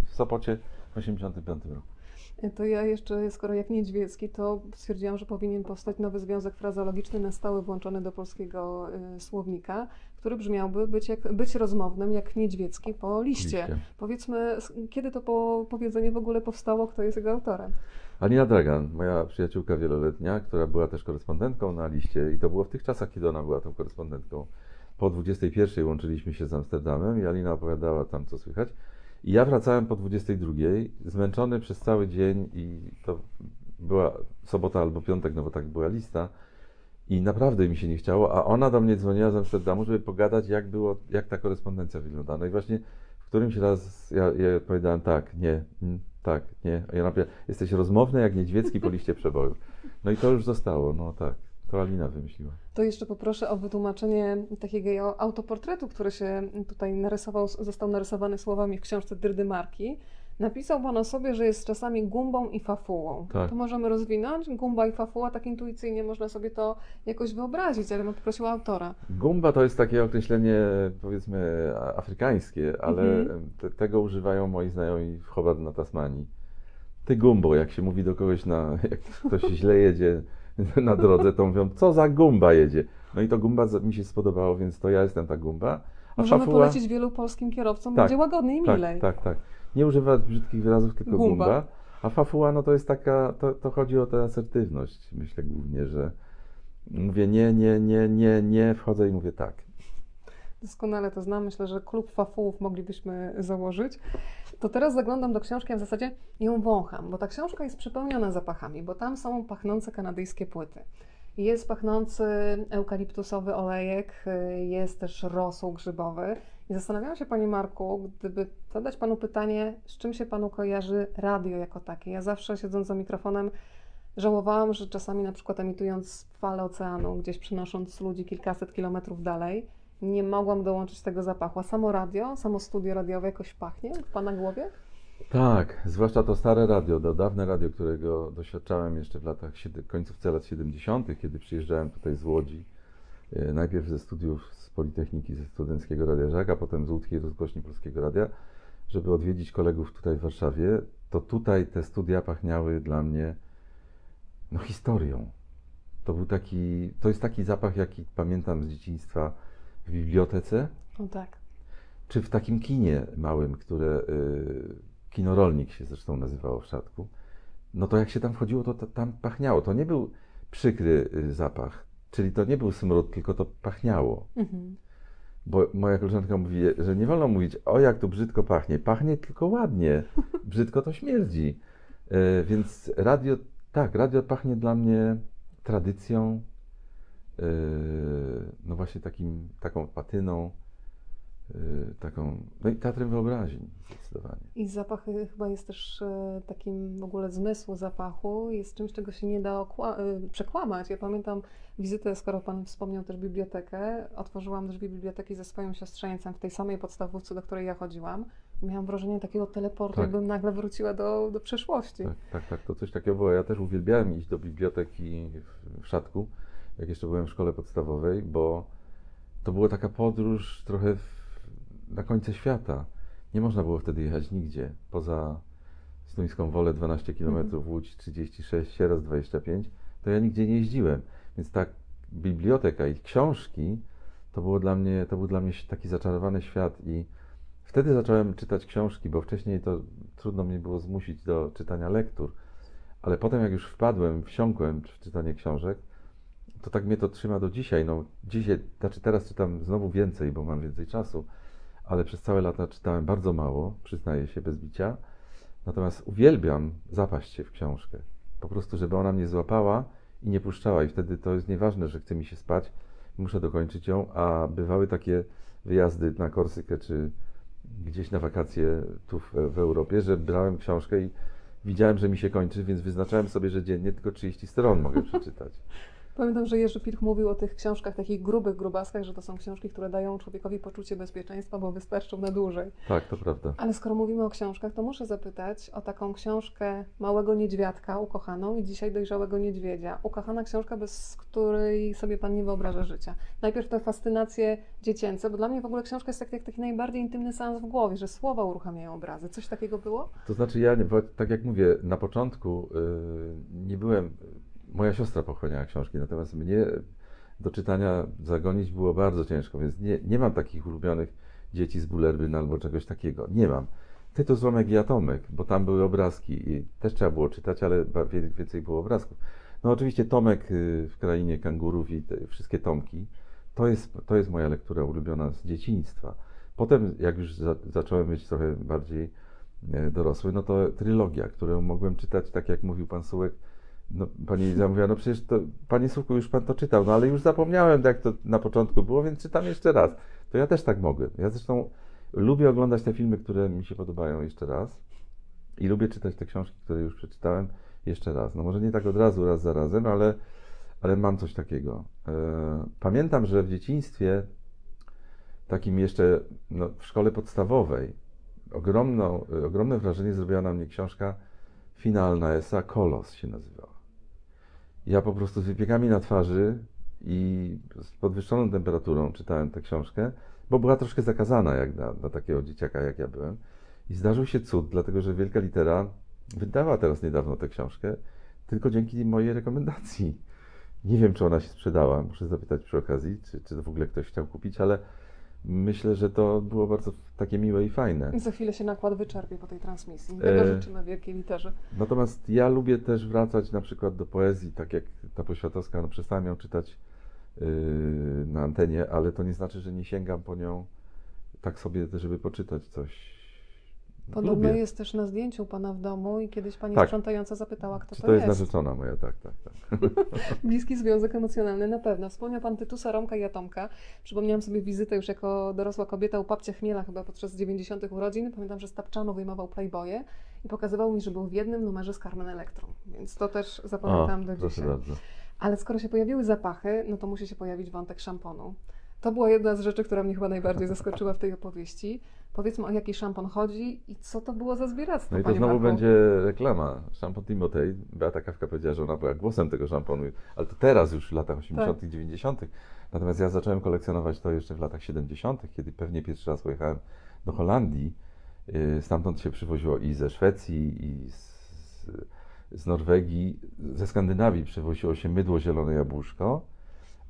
w Sopocie w 85 roku. To ja jeszcze, skoro jak niedźwiecki, to stwierdziłam, że powinien powstać nowy związek frazologiczny na stałe włączony do polskiego y, słownika, który brzmiałby być, jak, być rozmownym jak niedźwiecki po liście. Liście. Powiedzmy, kiedy to po, powiedzenie w ogóle powstało, kto jest jego autorem? Alina Dragan, moja przyjaciółka wieloletnia, która była też korespondentką na liście i to było w tych czasach, kiedy ona była tą korespondentką. Po 21 łączyliśmy się z Amsterdamem i Alina opowiadała tam, co słychać. I ja wracałem po 22, zmęczony przez cały dzień i to była sobota albo piątek, no bo tak była lista. I naprawdę mi się nie chciało, a ona do mnie dzwoniła z Amsterdamu, żeby pogadać, jak było, jak ta korespondencja wygląda. No i właśnie w którymś raz ja, ja odpowiadałem tak, nie, mm, tak, nie. A ja napisałem, jesteś rozmowny jak niedźwiecki po liście przeboju. No i to już zostało, no tak. To Alina wymyśliła. To jeszcze poproszę o wytłumaczenie takiego autoportretu, który się tutaj narysował, został narysowany słowami w książce Dyrdy Marki. Napisał Pan o sobie, że jest czasami gumbą i fafułą. Tak. To możemy rozwinąć? Gumba i fafuła, tak intuicyjnie można sobie to jakoś wyobrazić, ale bym poprosiła autora. Gumba to jest takie określenie, powiedzmy, afrykańskie, ale Mhm. te, tego używają moi znajomi w Hobart na Tasmanii. Ty gumbo, jak się mówi do kogoś, na, jak ktoś źle jedzie na drodze, to mówią, co za gumba jedzie. No i to gumba mi się spodobało, więc to ja jestem ta gumba. A Możemy fafuła- polecić wielu polskim kierowcom, Tak, będzie łagodniej i milej. Tak, tak, tak. Nie używać brzydkich wyrazów, tylko Gumba. gumba. A fafuła, no to jest taka, to, to chodzi o tę asertywność, myślę głównie, że mówię nie, nie, nie, nie, nie, wchodzę i mówię tak. Doskonale to znam. Myślę, że klub fafułów moglibyśmy założyć. To teraz zaglądam do książki, a w zasadzie ją wącham, bo ta książka jest przepełniona zapachami, bo tam są pachnące kanadyjskie płyty. Jest pachnący eukaliptusowy olejek, jest też rosół grzybowy. I zastanawiałam się, Panie Marku, gdyby zadać Panu pytanie, z czym się Panu kojarzy radio jako takie. Ja zawsze siedząc za mikrofonem Żałowałam, że czasami na przykład emitując falę oceanu, gdzieś przenosząc ludzi kilkaset kilometrów dalej, nie mogłam dołączyć tego zapachu. A samo radio, samo studio radiowe jakoś pachnie w Pana głowie? Tak, zwłaszcza to stare radio, to dawne radio, którego doświadczałem jeszcze w latach, końcówce lat 70., kiedy przyjeżdżałem tutaj z Łodzi, e, najpierw ze studiów z Politechniki, ze Studenckiego Radia Żak, a potem z Łódzkiej Rozgłośni Polskiego Radia, żeby odwiedzić kolegów tutaj w Warszawie, to tutaj te studia pachniały dla mnie no, historią. To był taki, to jest taki zapach, jaki pamiętam z dzieciństwa w bibliotece, tak. czy w takim kinie małym, które y, kinorolnik się zresztą nazywało w Szatku, no to jak się tam wchodziło, to, tam pachniało. To nie był przykry y, zapach, czyli to nie był smród, tylko to pachniało. Mhm. Bo moja koleżanka mówi, że nie wolno mówić, o jak tu brzydko pachnie. Pachnie tylko ładnie. Brzydko to śmierdzi. Y, więc radio, tak, radio pachnie dla mnie tradycją, no właśnie takim, taką patyną, y, taką, no i teatrem wyobraźni zdecydowanie. I zapach y, chyba jest też e, takim w ogóle zmysłu zapachu, jest czymś, czego się nie da y, przekłamać. Ja pamiętam wizytę, skoro Pan wspomniał też bibliotekę, otworzyłam drzwi biblioteki ze swoim siostrzeńcem w tej samej podstawówce, do której ja chodziłam. Miałam wrażenie takiego teleportu, Tak. jakbym nagle wróciła do, do przeszłości. Tak, tak, tak, to coś takiego było. Ja też uwielbiałem iść do biblioteki w, w Szatku, jak jeszcze byłem w szkole podstawowej, bo to była taka podróż trochę w, na końce świata. Nie można było wtedy jechać nigdzie, poza Stuńską Wolę 12 km, Łódź 36, Sieraz 25, to ja nigdzie nie jeździłem. Więc ta biblioteka i książki to było dla mnie, to był dla mnie taki zaczarowany świat i wtedy zacząłem czytać książki, bo wcześniej to trudno mnie było zmusić do czytania lektur, ale potem jak już wpadłem, wsiąkłem w czytanie książek, to tak mnie to trzyma do dzisiaj. No, dzisiaj, znaczy teraz czytam znowu więcej, bo mam więcej czasu, ale przez całe lata czytałem bardzo mało, przyznaję się, bez bicia. Natomiast uwielbiam zapaść się w książkę. Po prostu, żeby ona mnie złapała i nie puszczała. I wtedy to jest nieważne, że chce mi się spać, muszę dokończyć ją, a bywały takie wyjazdy na Korsykę czy gdzieś na wakacje tu w, w Europie, że brałem książkę i widziałem, że mi się kończy, więc wyznaczałem sobie, że dziennie tylko 30 stron mogę przeczytać. Pamiętam, że Jerzy Pilch mówił o tych książkach, takich grubych grubaskach, że to są książki, które dają człowiekowi poczucie bezpieczeństwa, bo wystarczą na dłużej. Tak, to prawda. Ale skoro mówimy o książkach, to muszę zapytać o taką książkę Małego Niedźwiadka, ukochaną i dzisiaj Dojrzałego Niedźwiedzia. Ukochana książka, bez której sobie Pan nie wyobraża życia. Najpierw te fascynacje dziecięce, bo dla mnie w ogóle książka jest tak, jak taki najbardziej intymny seans w głowie, że słowa uruchamiają obrazy. Coś takiego było? To znaczy ja, nie, tak jak mówię, na początku y, nie byłem, moja siostra pochłaniała książki, natomiast mnie do czytania zagonić było bardzo ciężko, więc nie, nie mam takich ulubionych dzieci z Bullerbyn albo czegoś takiego. Nie mam. Tytuł Złomek i Atomek, bo tam były obrazki i też trzeba było czytać, ale więcej było obrazków. No oczywiście Tomek y, w Krainie Kangurów i wszystkie Tomki, to jest, to jest moja lektura ulubiona z dzieciństwa. Potem, jak już za, zacząłem być trochę bardziej e, dorosły, no to trylogia, którą mogłem czytać, tak jak mówił pan Sułek, no, pani Iza mówiła, no przecież to, panie Sułku, już pan to czytał, no ale już zapomniałem, jak to na początku było, więc czytam jeszcze raz. To ja też tak mogę. Ja zresztą lubię oglądać te filmy, które mi się podobają jeszcze raz i lubię czytać te książki, które już przeczytałem jeszcze raz. No może nie tak od razu, raz za razem, ale, ale mam coś takiego. E, Pamiętam, że w dzieciństwie, takim jeszcze no, w szkole podstawowej, ogromną, ogromne wrażenie zrobiła na mnie książka finalna Esa, Kolos się nazywała. Ja po prostu z wypiekami na twarzy i z podwyższoną temperaturą czytałem tę książkę, bo była troszkę zakazana jak dla, dla takiego dzieciaka, jak ja byłem. I zdarzył się cud, dlatego że Wielka Litera wydała teraz niedawno tę książkę, tylko dzięki mojej rekomendacji. Nie wiem, czy ona się sprzedała, muszę zapytać przy okazji, czy, czy w ogóle ktoś chciał kupić, ale myślę, że to było bardzo takie miłe i fajne. I za chwilę się nakład wyczerpie po tej transmisji. Tego E, życzymy wielkiej literze. Natomiast ja lubię też wracać na przykład do poezji, tak jak ta Poświatowska, no przestałem ją czytać yy, na antenie, ale to nie znaczy, że nie sięgam po nią tak sobie, żeby poczytać coś Podobno Lubię. jest też na zdjęciu Pana w domu i kiedyś Pani Tak. sprzątająca zapytała, kto Czy to, to jest jest. narzeczona moja? Tak, tak, tak. Bliski związek emocjonalny na pewno. Wspomniał Pan Tytusa, Romka i Atomka. Przypomniałam sobie wizytę już jako dorosła kobieta u papcia Chmiela chyba podczas 90. urodzin. Pamiętam, że z Tapczanu wyjmował Playboye i pokazywał mi, że był w jednym numerze z Carmen Electro. Więc to też zapamiętam do dzisiaj. bardzo. Ale skoro się pojawiły zapachy, no to musi się pojawić wątek szamponu. To była jedna z rzeczy, która mnie chyba najbardziej zaskoczyła w tej opowieści. Powiedzmy, o jaki szampon chodzi i co to było za zbieractwo, No i to znowu Marku? będzie reklama. Szampon Timotej. Beata Kawka powiedziała, że ona była głosem tego szamponu, ale to teraz już w latach 80., Tak. 90. Natomiast ja zacząłem kolekcjonować to jeszcze w latach 70., kiedy pewnie pierwszy raz pojechałem do Holandii. Yy, Stamtąd się przywoziło i ze Szwecji, i z, z Norwegii. Ze Skandynawii przywoziło się mydło zielone jabłuszko,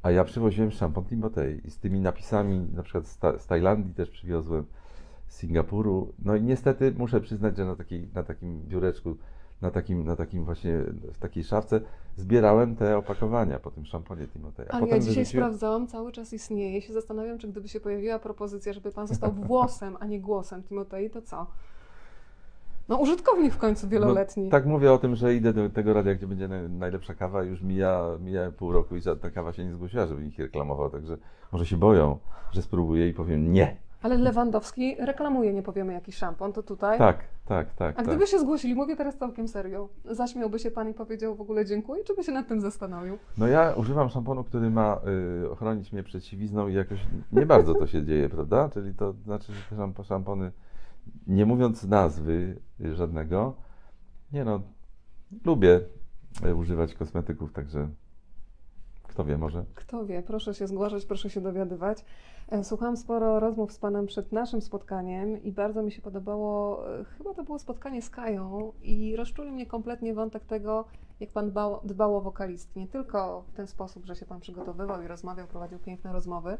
a ja przywoziłem szampon Timotej. I z tymi napisami, na przykład z, Ta- z Tajlandii też przywiozłem, z Singapuru. No i niestety muszę przyznać, że na, takiej, na takim biureczku, na takim, na takim właśnie, w takiej szafce zbierałem te opakowania po tym szamponie Timotej. Ale ja dzisiaj wyrzuciłem- sprawdzałam, cały czas istnieje. I się zastanawiam, czy gdyby się pojawiła propozycja, żeby pan został włosem, a nie głosem Timotei, to co? No użytkownik w końcu wieloletni. No, tak mówię o tym, że idę do tego radia, gdzie będzie naj- najlepsza kawa, już mija, mija pół roku i żadna kawa się nie zgłosiła, żeby ich reklamował, także może się boją, że spróbuję i powiem nie. Ale Lewandowski reklamuje, nie powiemy jaki szampon, to tutaj. Tak, tak, tak. A tak. gdyby się zgłosili, mówię teraz całkiem serio, zaśmiałby się pan i powiedział w ogóle dziękuję, czy by się nad tym zastanowił? No ja używam szamponu, który ma y, ochronić mnie przed siwizną i jakoś nie bardzo to się dzieje, prawda? Czyli to znaczy, że te szamp- szampony, nie mówiąc nazwy żadnego, nie no, lubię y, używać kosmetyków, także kto wie, może. Kto wie, proszę się zgłaszać, proszę się dowiadywać. E, Słuchałam sporo rozmów z Panem przed naszym spotkaniem i bardzo mi się podobało, e, chyba to było spotkanie z Kają i rozczulił mnie kompletnie wątek tego, jak Pan dbał, dbał o wokalistki. Nie tylko w ten sposób, że się Pan przygotowywał i rozmawiał, prowadził piękne rozmowy,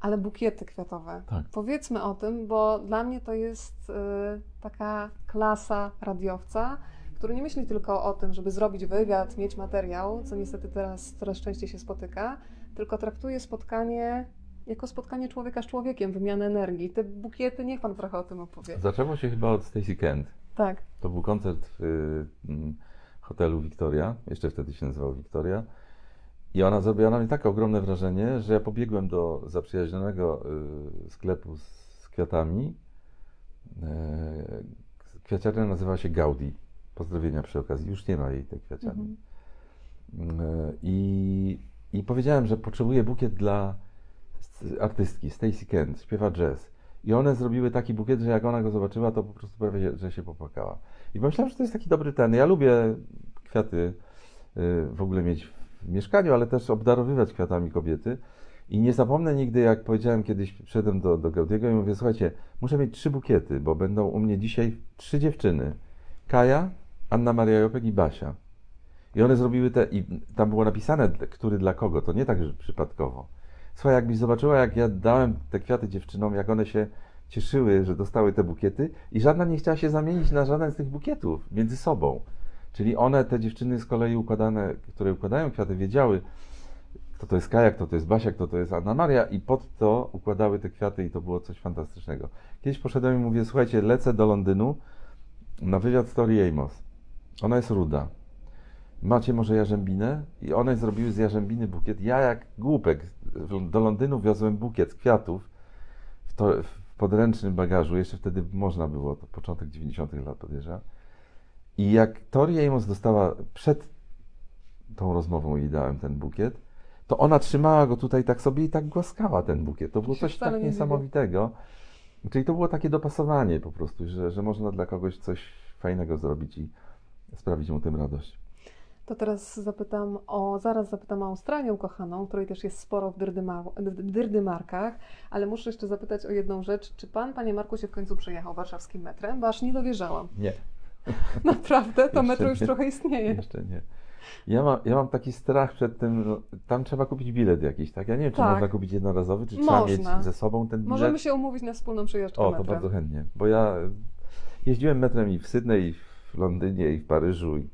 ale bukiety kwiatowe. Tak. Powiedzmy o tym, bo dla mnie to jest e, taka klasa radiowca, który nie myśli tylko o tym, żeby zrobić wywiad, mieć materiał, co niestety teraz coraz częściej się spotyka, tylko traktuje spotkanie jako spotkanie człowieka z człowiekiem, wymianę energii. Te bukiety, niech pan trochę o tym opowie. Zaczęło się chyba od Stacy Kent. Tak. To był koncert w y, mm, hotelu Victoria, jeszcze wtedy się nazywał Victoria. I ona zrobiła na mnie tak ogromne wrażenie, że ja pobiegłem do zaprzyjaźnionego y, sklepu z kwiatami. E, Kwiaciarnia nazywa się Gaudi. Pozdrowienia przy okazji. Już nie ma jej tej kwiaciarni. Mhm. E, I, I powiedziałem, że potrzebuję bukiet dla artystki Stacy Kent, śpiewa jazz. I one zrobiły taki bukiet, że jak ona go zobaczyła, to po prostu prawie, że się popłakała. I pomyślałem, że to jest taki dobry ten. Ja lubię kwiaty y, w ogóle mieć w mieszkaniu, ale też obdarowywać kwiatami kobiety. I nie zapomnę nigdy, jak powiedziałem kiedyś, przyszedłem do, do Gaudiego i mówię, słuchajcie, muszę mieć trzy bukiety, bo będą u mnie dzisiaj trzy dziewczyny. Kaja, Anna Maria Jopek i Basia. I one zrobiły te, i tam było napisane, który dla kogo, to nie tak, że przypadkowo. Słuchaj, jakbyś zobaczyła, jak ja dałem te kwiaty dziewczynom, jak one się cieszyły, że dostały te bukiety i żadna nie chciała się zamienić na żaden z tych bukietów między sobą. Czyli one, te dziewczyny z kolei układane, które układają kwiaty, wiedziały, kto to jest Kaja, kto to jest Basia, kto to jest Anna Maria i pod to układały te kwiaty i to było coś fantastycznego. Kiedyś poszedłem i mówię, słuchajcie, lecę do Londynu na wywiad z Tori Amos. Ona jest ruda. Macie może jarzębinę? I one zrobiły z jarzębiny bukiet. Ja jak głupek do Londynu wiozłem bukiet kwiatów w, to, w podręcznym bagażu. Jeszcze wtedy można było, to początek 90. lat podejrzewam. I jak Tori Amos dostała przed tą rozmową jej dałem ten bukiet, to ona trzymała go tutaj tak sobie i tak głaskała ten bukiet. To było coś tak nie niesamowitego. Czyli to było takie dopasowanie po prostu, że, że można dla kogoś coś fajnego zrobić i sprawić mu tym radość. To teraz zapytam o, zaraz zapytam o Australię ukochaną, której też jest sporo w Dyrdyma- w Dyrdymarkach, ale muszę jeszcze zapytać o jedną rzecz. Czy pan, panie Marku, się w końcu przejechał warszawskim metrem? Bo aż nie dowierzałam. Nie, Naprawdę, to metro już nie. trochę istnieje. jeszcze nie. Ja mam, ja mam taki strach przed tym, no, tam trzeba kupić bilet jakiś, tak? Ja nie wiem, czy Tak. można kupić jednorazowy, czy trzeba Można. mieć ze sobą ten bilet. Możemy się umówić na wspólną przejażdżkę O, to metrem. bardzo chętnie, bo ja jeździłem metrem i w Sydney, i w Londynie, i w Paryżu, i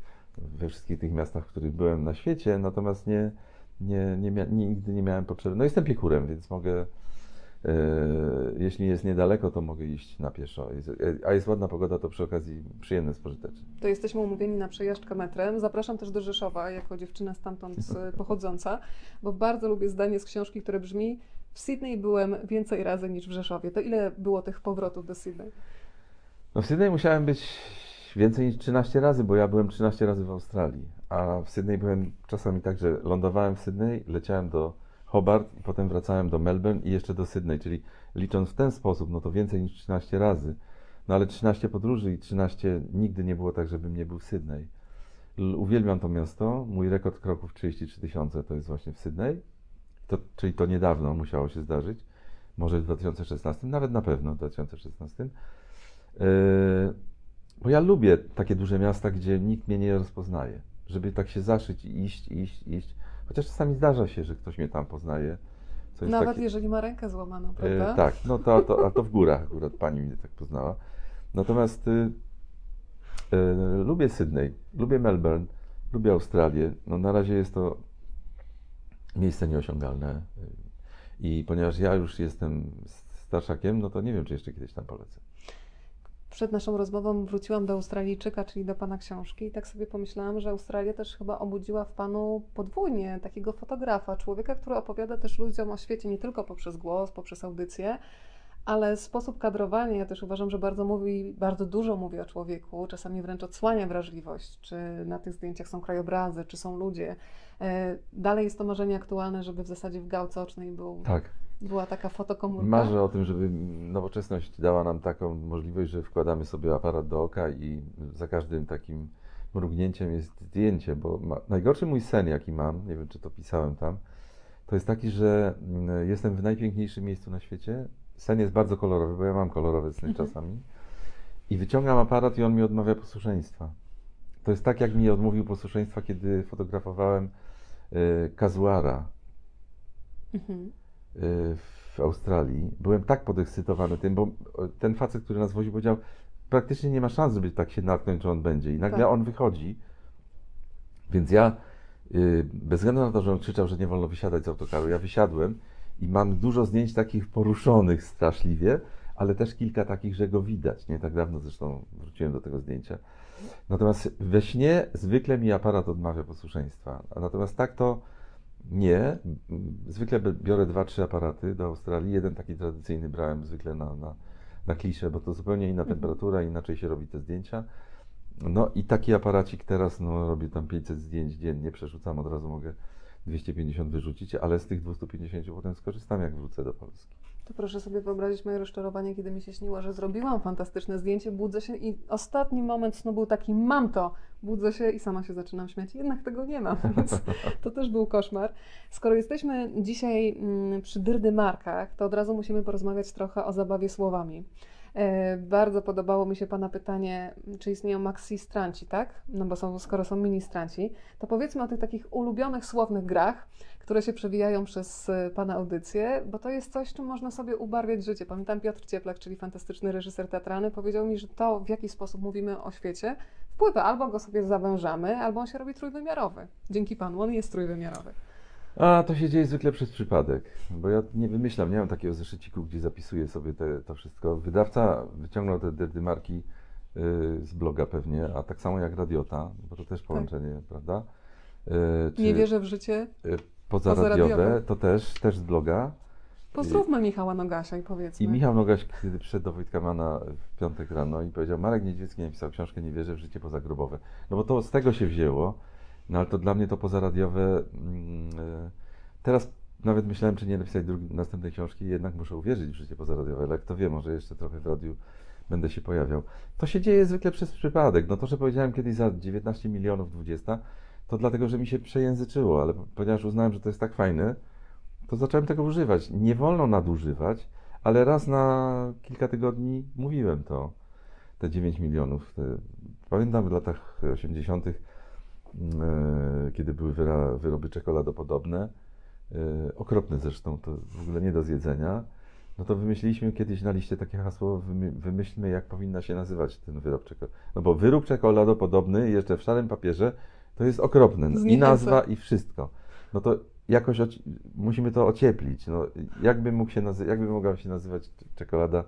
we wszystkich tych miastach, w których byłem na świecie, natomiast nie, nie, nie nigdy nie miałem potrzeby. No jestem piekurem, więc mogę E, Jeśli jest niedaleko, to mogę iść na pieszo. Jest- A jest ładna pogoda, to przy okazji przyjemne spożyteczne. To jesteśmy umówieni na przejażdżkę metrem. Zapraszam też do Rzeszowa, jako dziewczyna stamtąd z- pochodząca, bo bardzo lubię zdanie z książki, które brzmi w Sydney byłem więcej razy niż w Rzeszowie. To ile było tych powrotów do Sydney? No w Sydney musiałem być więcej niż 13 razy, bo ja byłem 13 razy w Australii. A w Sydney byłem czasami tak, że lądowałem w Sydney, leciałem do Hobart i potem wracałem do Melbourne i jeszcze do Sydney. Czyli licząc w ten sposób, no to więcej niż 13 razy. No ale 13 podróży i 13 nigdy nie było tak, żebym nie był w Sydney. Uwielbiam to miasto. Mój rekord kroków 33 tysiące to jest właśnie w Sydney. To, czyli to niedawno musiało się zdarzyć. Może w 2016, nawet na pewno w 2016. Yy, Bo ja lubię takie duże miasta, gdzie nikt mnie nie rozpoznaje. Żeby tak się zaszyć i iść, iść, iść. Chociaż czasami zdarza się, że ktoś mnie tam poznaje. Nawet takie- jeżeli ma rękę złamaną, E, prawda? tak, no to, to, a to w górach akurat pani mnie tak poznała. Natomiast y, y, lubię Sydney, lubię Melbourne, lubię Australię. No na razie jest to miejsce nieosiągalne. y, I ponieważ ja już jestem starszakiem, no to nie wiem, czy jeszcze kiedyś tam polecę. Przed naszą rozmową wróciłam do Australijczyka, czyli do pana książki, i tak sobie pomyślałam, że Australia też chyba obudziła w panu podwójnie takiego fotografa, człowieka, który opowiada też ludziom o świecie nie tylko poprzez głos, poprzez audycję, ale sposób kadrowania, ja też uważam, że bardzo mówi, bardzo dużo mówi o człowieku, czasami wręcz odsłania wrażliwość, czy na tych zdjęciach są krajobrazy, czy są ludzie. E, Dalej jest to marzenie aktualne, żeby w zasadzie w gałce ocznej był, Tak. Była taka fotokomórka. Marzę o tym, żeby nowoczesność dała nam taką możliwość, że wkładamy sobie aparat do oka i za każdym takim mrugnięciem jest zdjęcie, bo ma, najgorszy mój sen, jaki mam, nie wiem czy to pisałem tam, to jest taki, że mm, jestem w najpiękniejszym miejscu na świecie. Sen jest bardzo kolorowy, bo ja mam kolorowe sny Mhm. czasami. I wyciągam aparat i on mi odmawia posłuszeństwa. To jest tak, jak mi odmówił posłuszeństwa, kiedy fotografowałem y, kazuara Mhm. W Australii. Byłem tak podekscytowany tym, bo e, ten facet, który nas woził, powiedział, praktycznie nie ma szans, żeby tak się natknąć, że on będzie. I nagle Tak. on wychodzi. Więc ja, y, bez względu na to, że on krzyczał, że nie wolno wysiadać z autokaru, ja wysiadłem i mam dużo zdjęć takich poruszonych straszliwie, ale też kilka takich, że go widać. Nie tak dawno zresztą wróciłem do tego zdjęcia. Natomiast we śnie zwykle mi aparat odmawia posłuszeństwa. Natomiast tak to nie. Zwykle biorę dwa, trzy aparaty do Australii. Jeden taki tradycyjny brałem zwykle na, na, na kliszę, bo to zupełnie inna Mhm. temperatura, inaczej się robi te zdjęcia. No i taki aparacik teraz, no robię tam 500 zdjęć dziennie, przerzucam, od razu mogę 250 wyrzucić, ale z tych 250 potem skorzystam, jak wrócę do Polski. To proszę sobie wyobrazić moje rozczarowanie, kiedy mi się śniło, że zrobiłam fantastyczne zdjęcie, budzę się i ostatni moment snu był taki, mam to, budzę się i sama się zaczynam śmiać, jednak tego nie mam, więc to też był koszmar. Skoro jesteśmy dzisiaj mm, przy dyrdymarkach, to od razu musimy porozmawiać trochę o zabawie słowami. E, Bardzo podobało mi się Pana pytanie, czy istnieją maxi-stranci, tak? No bo są, skoro są mini-stranci, to powiedzmy o tych takich ulubionych słownych grach, które się przewijają przez e, Pana audycję, bo to jest coś, czym można sobie ubarwiać życie. Pamiętam Piotr Cieplak, czyli fantastyczny reżyser teatralny, powiedział mi, że to, w jaki sposób mówimy o świecie, wpływa. Albo go sobie zawężamy, albo on się robi trójwymiarowy. Dzięki Panu, on jest trójwymiarowy. A to się dzieje zwykle przez przypadek, bo ja nie wymyślam, nie mam takiego zeszyciku, gdzie zapisuję sobie te, to wszystko. Wydawca wyciągnął te dydymarki y, z bloga pewnie, a tak samo jak Radiota, bo to też połączenie, prawda? Y, czy, Nie wierzę w życie. y, Pozaradiowe, pozaradiowe. to też, też z bloga. Pozdrówmy Michała Nogasia i powiedzmy. I Michał Nogaś, kiedy przyszedł do Wojtka Mana w piątek rano i powiedział, Marek Niedźwiecki napisał książkę Nie wierzę w życie pozagrobowe. No bo to z tego się wzięło, no ale to dla mnie to pozaradiowe... Mm, e, teraz nawet myślałem, czy nie napisać drugi, następnej książki, jednak muszę uwierzyć w życie pozaradiowe, ale kto wie, może jeszcze trochę w radiu będę się pojawiał. To się dzieje zwykle przez przypadek. No to, że powiedziałem kiedyś za 19 milionów 20, to dlatego, że mi się przejęzyczyło, ale ponieważ uznałem, że to jest tak fajne, to zacząłem tego używać. Nie wolno nadużywać, ale raz na kilka tygodni mówiłem to, te 9 milionów. Te, pamiętam w latach 80., mm, e, kiedy były wyra, wyroby czekoladopodobne, e, okropne zresztą, to w ogóle nie do zjedzenia, no to wymyśliliśmy kiedyś na liście takie hasło, wymy- wymyślmy jak powinna się nazywać ten wyrób czekolady. No bo wyrób czekoladopodobny jeszcze w szarym papierze to jest okropne. I nazwa i wszystko. No to jakoś musimy to ocieplić. No, jakby, mógł się nazy- jakby mogła się nazywać czekolada,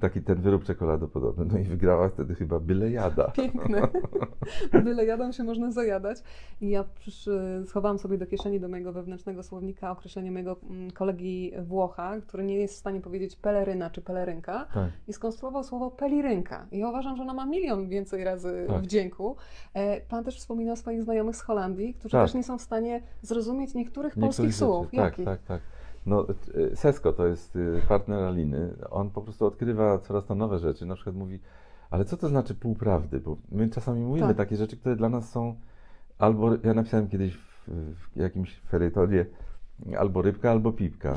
taki ten wyrób czekoladopodobny. No i wygrała wtedy chyba byle jada. Piękne. Byle jadą się można zajadać. I ja przy, schowałam sobie do kieszeni do mojego wewnętrznego słownika określenie mojego mm, kolegi Włocha, który nie jest w stanie powiedzieć peleryna czy pelerynka Tak. i skonstruował słowo pelirynka. I ja uważam, że ona ma milion więcej razy Tak. wdzięku. E, Pan też wspominał o swoich znajomych z Holandii, którzy Tak. też nie są w stanie zrozumieć niektórych Niektórych polskich rzeczy. słów. Tak, Jakich? tak, tak. No, y, Sesko to jest y, partner Aliny. On po prostu odkrywa coraz to nowe rzeczy. Na przykład mówi, ale co to znaczy półprawdy? Bo my czasami mówimy Tak. takie rzeczy, które dla nas są albo, ja napisałem kiedyś w, w jakimś ferytonie albo rybka, albo pipka.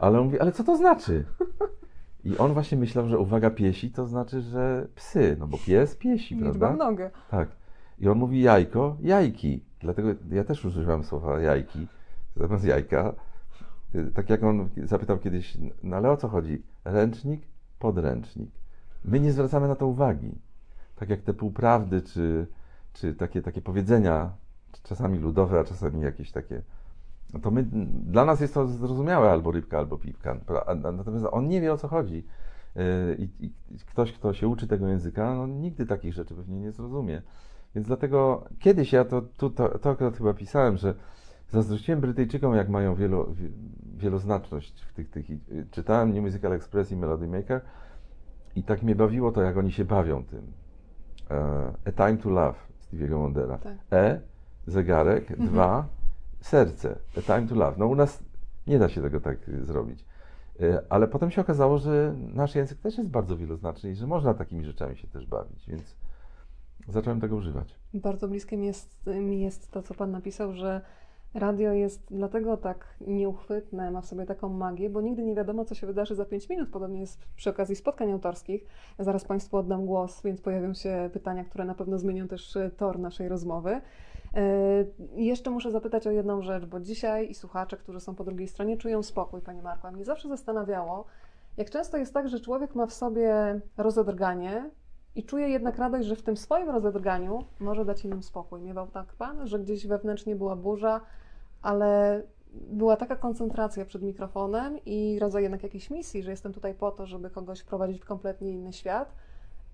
Ale on mówi, ale co to znaczy? I on właśnie myślał, że uwaga piesi to znaczy, że psy, no bo pies piesi, Liczba prawda? w nogę. Tak. I on mówi jajko, jajki. Dlatego ja też używam słowa jajki zamiast jajka. Tak jak on zapytał kiedyś, no ale o co chodzi? Ręcznik, podręcznik. My nie zwracamy na to uwagi. Tak jak te półprawdy, czy, czy takie, takie powiedzenia, czasami ludowe, a czasami jakieś takie. No to my, dla nas jest to zrozumiałe, albo rybka, albo piwka. Natomiast on nie wie o co chodzi. Y, I, i ktoś, kto się uczy tego języka, no nigdy takich rzeczy pewnie nie zrozumie. Więc dlatego kiedyś ja to, tu, to, to akurat chyba pisałem, że zazdrościłem Brytyjczykom, jak mają wielo, wi- wieloznaczność w tych, tych. Czytałem New Musical Express i Melody Maker i tak mnie bawiło to, jak oni się bawią tym. E, A Time to Love Stevie'ego Wondera. Tak. E, zegarek, Mhm. dwa, serce. A Time to Love. No u nas nie da się tego tak y, zrobić. E, Ale potem się okazało, że nasz język też jest bardzo wieloznaczny i że można takimi rzeczami się też bawić, więc zacząłem tego używać. Bardzo bliskie mi jest, mi jest to, co Pan napisał, że radio jest dlatego tak nieuchwytne, ma w sobie taką magię, bo nigdy nie wiadomo, co się wydarzy za 5 minut. Podobnie jest przy okazji spotkań autorskich. Zaraz Państwu oddam głos, więc pojawią się pytania, które na pewno zmienią też e, tor naszej rozmowy. E, Jeszcze muszę zapytać o jedną rzecz, bo dzisiaj i słuchacze, którzy są po drugiej stronie, czują spokój, Pani Marko. A mnie zawsze zastanawiało, jak często jest tak, że człowiek ma w sobie rozedrganie, i czuje jednak radość, że w tym swoim rozedrganiu może dać innym spokój. Miewał tak Pan, że gdzieś wewnętrznie była burza, ale była taka koncentracja przed mikrofonem i rodzaj jednak jakiejś misji, że jestem tutaj po to, żeby kogoś wprowadzić w kompletnie inny świat,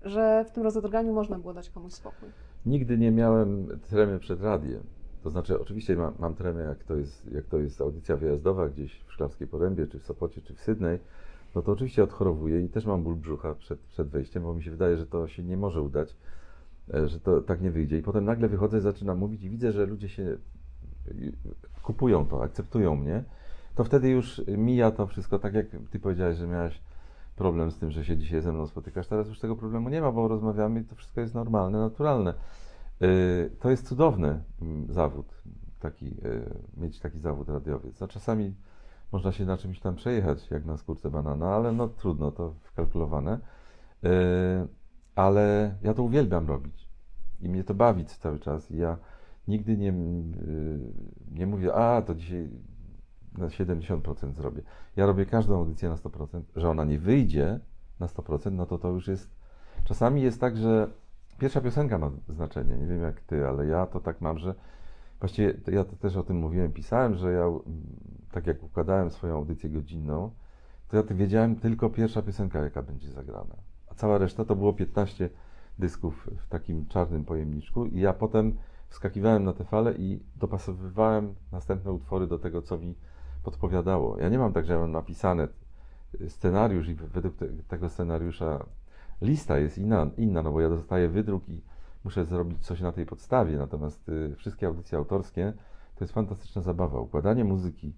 że w tym rozedrganiu można było dać komuś spokój. Nigdy nie miałem tremy przed radiem. To znaczy, oczywiście mam, mam tremę, jak to, jest, jak to jest audycja wyjazdowa gdzieś w Szklarskiej Porębie, czy w Sopocie, czy w Sydney, no to oczywiście odchorowuję i też mam ból brzucha przed, przed wejściem, bo mi się wydaje, że to się nie może udać, e, że to tak nie wyjdzie. I potem nagle wychodzę, zaczynam mówić i widzę, że ludzie się kupują to, akceptują mnie. To wtedy już mija to wszystko, tak jak Ty powiedziałeś, że miałeś problem z tym, że się dzisiaj ze mną spotykasz. Teraz już tego problemu nie ma, bo rozmawiamy i to wszystko jest normalne, naturalne. Y, To jest cudowny mm, zawód, taki, y, mieć taki zawód radiowiec. No, czasami można się na czymś tam przejechać, jak na skórce banana, ale no trudno, to wkalkulowane. Y, Ale ja to uwielbiam robić i mnie to bawi cały czas. I ja nigdy nie, y, nie mówię, a to dzisiaj na 70% zrobię. Ja robię każdą audycję na 100%, że ona nie wyjdzie na 100%, no to to już jest. Czasami jest tak, że pierwsza piosenka ma znaczenie. Nie wiem jak ty, ale ja to tak mam, że właściwie ja to też o tym mówiłem, pisałem, że ja mm, tak jak układałem swoją audycję godzinną, to ja wiedziałem tylko pierwsza piosenka, jaka będzie zagrana. A cała reszta to było 15 dysków w takim czarnym pojemniczku i ja potem wskakiwałem na te fale i dopasowywałem następne utwory do tego, co mi podpowiadało. Ja nie mam tak, że ja mam napisane scenariusz i według te, tego scenariusza lista jest inna, inna, no bo ja dostaję wydruk i muszę zrobić coś na tej podstawie, natomiast y, wszystkie audycje autorskie to jest fantastyczna zabawa. Układanie muzyki.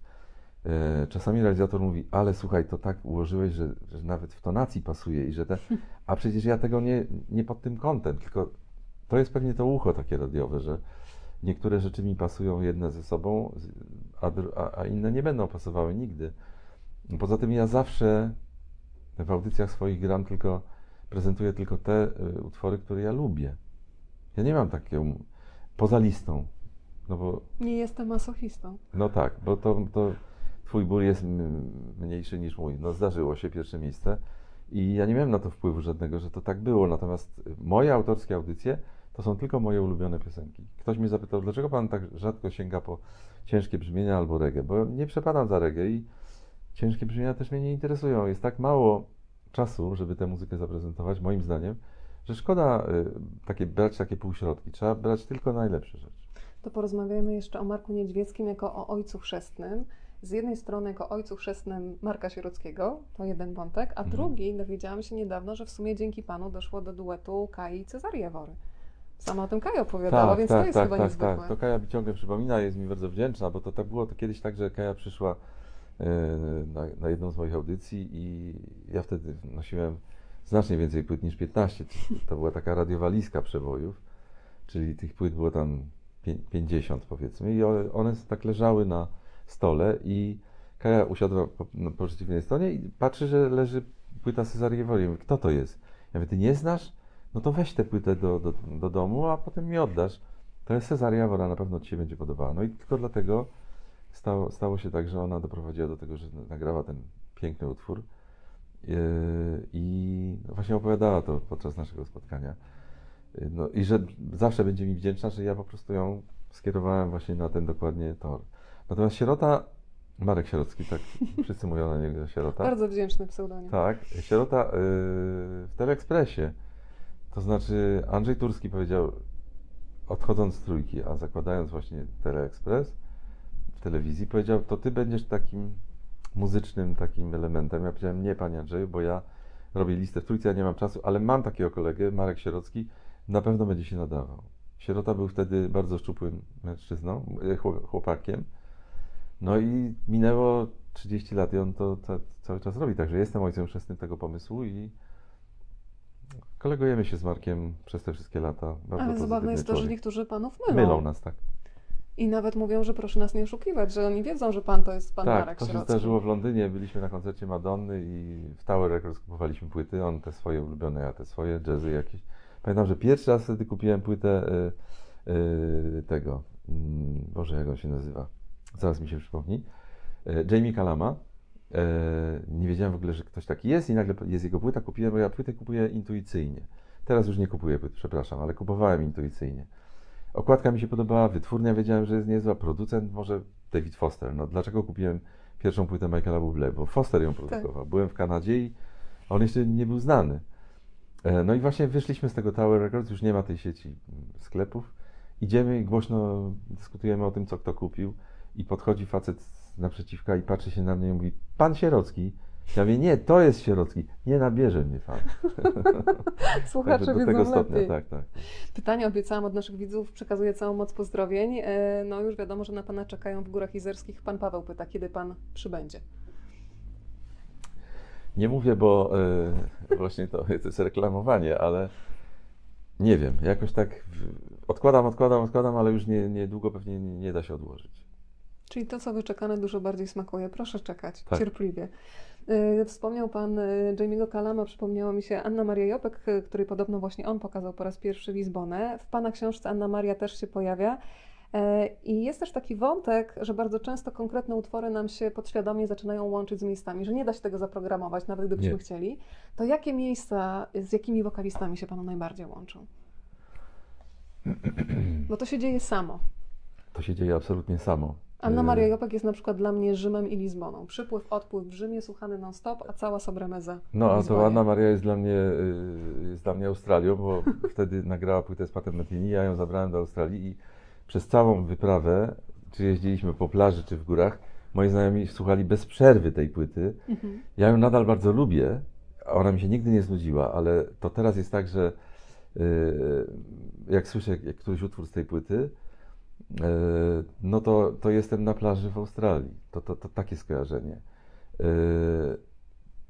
E, czasami realizator mówi, ale słuchaj, to tak ułożyłeś, że, że nawet w tonacji pasuje i że te... A przecież ja tego nie, nie pod tym kątem, tylko to jest pewnie to ucho takie radiowe, że niektóre rzeczy mi pasują jedne ze sobą, a, a, a inne nie będą pasowały nigdy. Poza tym ja zawsze w audycjach swoich gram tylko, prezentuję tylko te y, utwory, które ja lubię. Ja nie mam takiego, poza listą, no bo, Nie jestem masochistą. no tak, bo to, to twój ból jest mniejszy niż mój. No zdarzyło się pierwsze miejsce i ja nie miałem na to wpływu żadnego, że to tak było, natomiast moje autorskie audycje to są tylko moje ulubione piosenki. Ktoś mnie zapytał, dlaczego pan tak rzadko sięga po ciężkie brzmienia albo reggae, bo nie przepadam za reggae i ciężkie brzmienia też mnie nie interesują. Jest tak mało czasu, żeby tę muzykę zaprezentować, moim zdaniem, że szkoda y, takie, brać takie półśrodki. Trzeba brać tylko najlepsze rzeczy. To porozmawiajmy jeszcze o Marku Niedźwieckim jako o ojcu chrzestnym. Z jednej strony jako ojcu chrzestnym Marka Sierockiego, to jeden wątek, a Mhm. drugi dowiedziałam się niedawno, że w sumie dzięki panu doszło do duetu Kai i Cezarii Jawory. Sama o tym Kaja opowiadała, więc to jest chyba tak, niezwykłe. tak. To Kaja mi ciągle przypomina, jest mi bardzo wdzięczna, bo to tak było to kiedyś tak, że Kaja przyszła e, na, na jedną z moich audycji i ja wtedy nosiłem znacznie więcej płyt niż 15. To była taka radiowalizka przebojów, czyli tych płyt było tam pię- 50 powiedzmy i one, tak leżały na stole i Kaja usiadła po, no, po przeciwnej stronie i patrzy, że leży płyta. Ja mówię, kto to jest? Ja mówię, ty nie znasz? No to weź tę płytę do, do, do domu, a potem mi oddasz. To jest Cezaria Jawora, na pewno Ci się będzie podobała. No i tylko dlatego stało, stało się tak, że ona doprowadziła do tego, że nagrała ten piękny utwór yy, i właśnie opowiadała to podczas naszego spotkania. Yy, No i że zawsze będzie mi wdzięczna, że ja po prostu ją skierowałem właśnie na ten dokładnie tor. Natomiast Sierota, Marek Sierocki, tak wszyscy mówią na niego Sierota. Bardzo wdzięczny pseudonim. Tak, sierota yy, w Teleekspresie. To znaczy Andrzej Turski powiedział, odchodząc z trójki, a zakładając właśnie Teleekspres w telewizji, powiedział, to ty będziesz takim muzycznym takim elementem. Ja powiedziałem, nie panie Andrzeju, bo ja robię listę w trójce, ja nie mam czasu, ale mam takiego kolegę, Marek Sierocki, na pewno będzie się nadawał. Sierota był wtedy bardzo szczupłym mężczyzną, e, chło- chłopakiem. No i minęło 30 lat i on to, to cały czas robi. Także jestem ojcem chrzestnym tego pomysłu i kolegujemy się z Markiem przez te wszystkie lata. Bardzo Ale zabawne jest to, że niektórzy panów mylą. Mylą nas, tak. I nawet mówią, że proszę nas nie oszukiwać, że oni wiedzą, że pan to jest pan tak, Marek to się Sierocki. zdarzyło w Londynie. Byliśmy na koncercie Madonny i w Tower Records kupowaliśmy płyty. On te swoje ulubione, ja te swoje, jazzy jakieś. Pamiętam, że pierwszy raz wtedy kupiłem płytę y, y, tego, mm, Boże, jak on się nazywa? Zaraz mi się przypomni. Y, Jamie Kalama. Y, nie wiedziałem w ogóle, że ktoś taki jest i nagle jest jego płyta. Kupiłem, bo ja płytę kupuję intuicyjnie. Teraz już nie kupuję płyt, przepraszam, ale kupowałem intuicyjnie. Okładka mi się podobała, wytwórnia wiedziałem, że jest niezła, producent może David Foster. No dlaczego kupiłem pierwszą płytę Michaela Bublé? Bo Foster ją produkował. Byłem w Kanadzie i on jeszcze nie był znany. E, No i właśnie wyszliśmy z tego Tower Records, już nie ma tej sieci mm, sklepów. Idziemy i głośno dyskutujemy o tym, co kto kupił i podchodzi facet z naprzeciwka i patrzy się na mnie i mówi, pan Sierocki. Ja mówię, nie, to jest Sierocki. Nie nabierze mnie pan. Słuchacze do wiedzą tego stopnia, lepiej. tak, tak. Pytanie obiecałam od naszych widzów, przekazuję całą moc pozdrowień. E, No już wiadomo, że na Pana czekają w Górach Izerskich. Pan Paweł pyta, kiedy Pan przybędzie. Nie mówię, bo e, właśnie to, to jest reklamowanie, ale nie wiem, jakoś tak odkładam, odkładam, odkładam, ale już nie, niedługo pewnie nie, nie da się odłożyć. Czyli to, co wyczekane, dużo bardziej smakuje. Proszę czekać, Tak. cierpliwie. E, Wspomniał Pan e, Jamie'ego Kalama, przypomniała mi się Anna Maria Jopek, e, której podobno właśnie on pokazał po raz pierwszy Lizbonę. W Pana książce Anna Maria też się pojawia. I jest też taki wątek, że bardzo często konkretne utwory nam się podświadomie zaczynają łączyć z miejscami, że nie da się tego zaprogramować, nawet gdybyśmy Nie. chcieli. To jakie miejsca z jakimi wokalistami się Panu najbardziej łączą? Bo to się dzieje samo. To się dzieje absolutnie samo. Anna E, Maria Jopek jest na przykład dla mnie Rzymem i Lizboną. Przypływ, odpływ w Rzymie, słuchany non-stop, a cała sobremeza No, a to. Anna Maria jest dla mnie, y, jest dla mnie Australią, bo wtedy nagrała płytę z Patem Metini, ja ją zabrałem do Australii i przez całą wyprawę, czy jeździliśmy po plaży, czy w górach, moi znajomi słuchali bez przerwy tej płyty. Mhm. Ja ją nadal bardzo lubię, a ona mi się nigdy nie znudziła, ale to teraz jest tak, że y, jak słyszę jak któryś utwór z tej płyty, no to, to jestem na plaży w Australii. To, to, to takie skojarzenie. Y,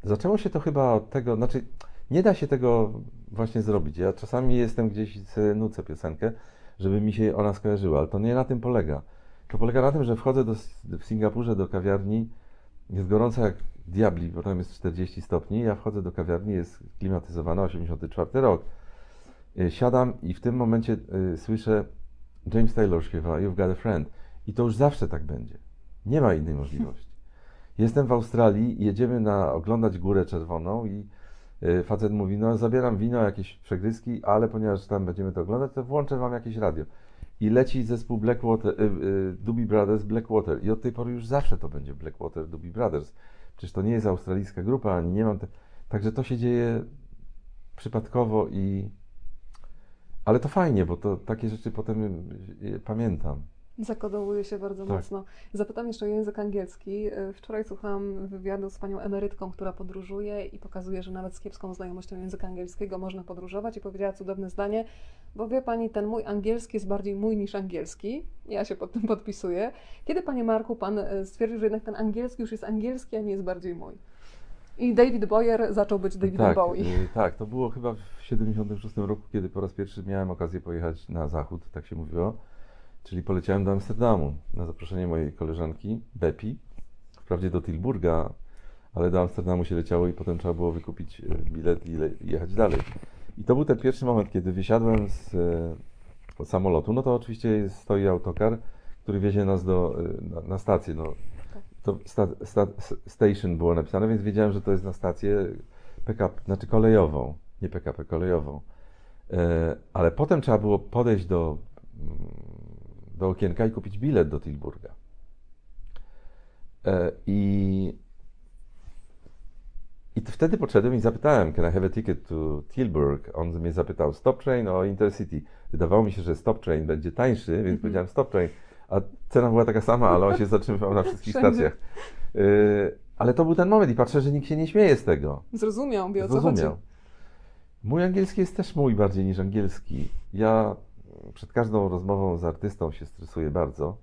Zaczęło się to chyba od tego, znaczy nie da się tego właśnie zrobić. Ja czasami jestem gdzieś i nucę piosenkę, żeby mi się ona skojarzyła, ale to nie na tym polega. To polega na tym, że wchodzę do, w Singapurze do kawiarni, jest gorąco jak diabli, bo tam jest 40 stopni, ja wchodzę do kawiarni, jest klimatyzowana, 84 rok. Y, Siadam i w tym momencie y, słyszę James Taylor śpiewa You've Got a Friend. I to już zawsze tak będzie. Nie ma innej możliwości. Jestem w Australii, jedziemy na oglądać Górę Czerwoną i Y, Facet mówi, no zabieram wino, jakieś przegryzki, ale ponieważ tam będziemy to oglądać, to włączę wam jakieś radio. I leci zespół Blackwater, y, y, Doobie Brothers, Blackwater. I od tej pory już zawsze to będzie Blackwater, Doobie Brothers. Przecież to nie jest australijska grupa, ani nie mam... Te... Także to się dzieje przypadkowo i... Ale to fajnie, bo to takie rzeczy potem y, pamiętam. Zakodowuje się bardzo Tak. mocno. Zapytam jeszcze o język angielski. Y, Wczoraj słuchałam wywiadu z panią emerytką, która podróżuje i pokazuje, że nawet z kiepską znajomością języka angielskiego można podróżować i powiedziała cudowne zdanie, bo wie pani, ten mój angielski jest bardziej mój niż angielski. Ja się pod tym podpisuję. Kiedy, panie Marku, pan y, stwierdził, że jednak ten angielski już jest angielski, a nie jest bardziej mój? I David Boyer zaczął być Davidem tak, Bowie. y, tak, to było chyba w 76 roku, kiedy po raz pierwszy miałem okazję pojechać na zachód, tak się mówiło. Czyli poleciałem do Amsterdamu na zaproszenie mojej koleżanki Bepi. Wprawdzie do Tilburga, ale do Amsterdamu się leciało i potem trzeba było wykupić y, bilet i jechać dalej. I to był ten pierwszy moment, kiedy wysiadłem z y, samolotu. No to oczywiście stoi autokar, który wiezie nas do, na, na stację. No, to sta, sta, station było napisane, więc wiedziałem, że to jest na stację PKP, znaczy kolejową, nie PKP, kolejową. E, ale potem trzeba było podejść do, mm, do okienka i kupić bilet do Tilburga. E, I, I wtedy podszedłem i zapytałem, can I have a ticket to Tilburg? On mnie zapytał, stop train or Intercity? Wydawało mi się, że stop train będzie tańszy, więc Mhm. powiedziałem stop train. A cena była taka sama, ale on się zatrzymywał na wszystkich Wszędzie. stacjach. Y, ale to był ten moment i patrzę, że nikt się nie śmieje z tego. Zrozumiał, wie o co chodzi. Zrozumiał. Mój angielski jest też mój bardziej niż angielski. Ja przed każdą rozmową z artystą się stresuję bardzo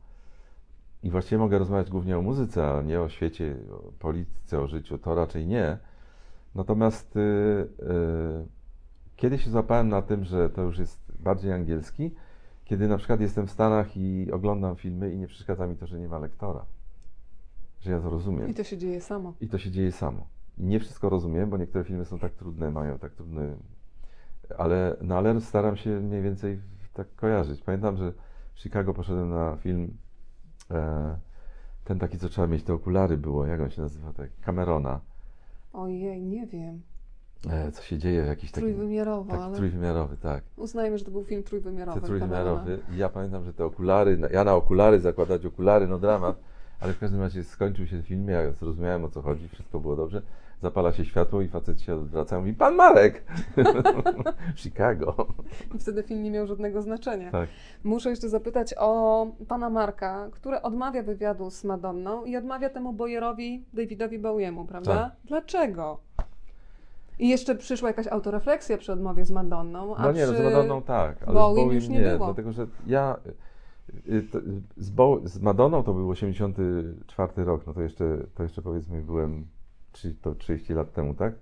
i właściwie mogę rozmawiać głównie o muzyce, a nie o świecie, o polityce, o życiu. To raczej nie. Natomiast y, y, kiedy się złapałem na tym, że to już jest bardziej angielski, kiedy na przykład jestem w Stanach i oglądam filmy i nie przeszkadza mi to, że nie ma lektora. Że ja to rozumiem. I to się dzieje samo. I to się dzieje samo. I nie wszystko rozumiem, bo niektóre filmy są tak trudne, mają tak trudny. Ale, no ale staram się mniej więcej tak kojarzyć. Pamiętam, że w Chicago poszedłem na film. E, ten taki, co trzeba mieć te okulary było. Jak on się nazywa? Tak, Camerona. Ojej, nie wiem. E, co się dzieje w jakiś taki. Trójwymiarowo, Tak, ale trójwymiarowy, tak. uznajmy, że to był film trójwymiarowy. Trójwymiarowy. I ja pamiętam, że te okulary, ja na okulary zakładać okulary, no dramat. Ale w każdym razie skończył się film, ja zrozumiałem o co chodzi, wszystko było dobrze. Zapala się światło i facet się odwraca i mówi, pan Marek! Chicago. I wtedy film nie miał żadnego znaczenia. Tak. Muszę jeszcze zapytać o pana Marka, który odmawia wywiadu z Madonną i odmawia temu Boyerowi, Davidowi Bowiemu, prawda? Tak. Dlaczego? I jeszcze przyszła jakaś autorefleksja przy odmowie z Madonną, a No nie, no przy... z Madonną tak, ale Bowiem z Bowiem już nie nie, było. dlatego że ja y, z, Bow, z Madonną to był 84 rok, no to jeszcze, to jeszcze powiedzmy byłem trzy- to 30 lat temu, tak?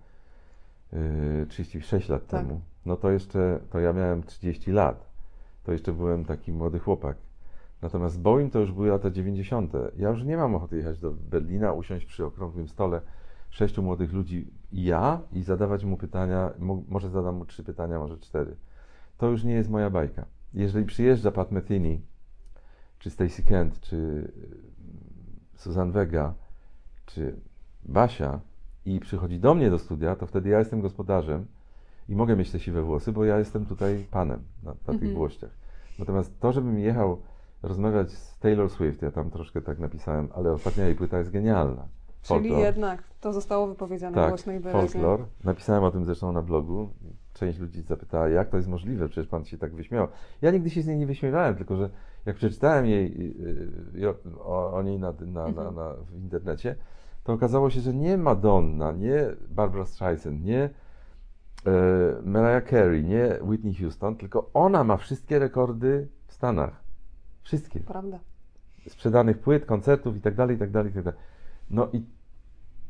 Y, 36 lat Tak. temu. No to jeszcze, to ja miałem 30 lat. To jeszcze byłem taki młody chłopak. Natomiast z Boeing to już były lata 90. Ja już nie mam ochoty jechać do Berlina, usiąść przy okrągłym stole sześciu młodych ludzi i ja i zadawać mu pytania, mo- może zadam mu trzy pytania, może cztery. To już nie jest moja bajka. Jeżeli przyjeżdża Pat Metheny, czy Stacey Kent, czy y, Susan Vega, czy Basia i przychodzi do mnie do studia, to wtedy ja jestem gospodarzem i mogę mieć te siwe włosy, bo ja jestem tutaj panem na, na tych Mhm. włościach. Natomiast to, żebym jechał rozmawiać z Taylor Swift, ja tam troszkę tak napisałem, ale ostatnia jej płyta jest genialna. Czyli Folklore. jednak to zostało wypowiedziane Tak, głośno i wyraźnie. folklor. Napisałem o tym zresztą na blogu. Część ludzi zapytała, jak to jest możliwe, przecież pan się tak wyśmiał. Ja nigdy się z niej nie wyśmiewałem, tylko że jak przeczytałem jej, y, y, o, o niej na, na, na, Mhm. na, w internecie, to okazało się, że nie Madonna, nie Barbara Streisand, nie e, Mariah Carey, nie Whitney Houston, tylko ona ma wszystkie rekordy w Stanach. Wszystkie Prawda. sprzedanych płyt, koncertów i tak dalej, No i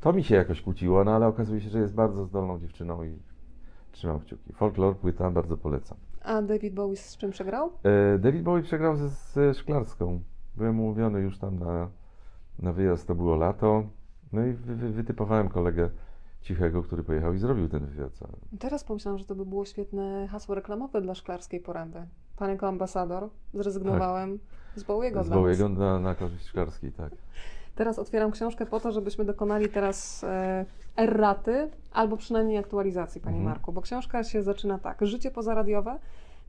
to mi się jakoś kłóciło, no ale okazuje się, że jest bardzo zdolną dziewczyną i trzymam kciuki. Folklor, płyta, bardzo polecam. A David Bowie z czym przegrał? E, David Bowie przegrał ze, ze Szklarską. Byłem umówiony już tam na, na wyjazd, to było lato. No i wy, wy, wytypowałem kolegę Cichego, który pojechał i zrobił ten wywiad. cały. Teraz pomyślałam, że to by było świetne hasło reklamowe dla Szklarskiej Poręby. Pan jako ambasador zrezygnowałem z Bowiego Tak. Z dla nas. Bowiego na, na korzyść Szklarskiej, tak. Teraz otwieram książkę po to, żebyśmy dokonali teraz e, erraty albo przynajmniej aktualizacji, Panie Mhm. Marku, bo książka się zaczyna tak. Życie pozaradiowe.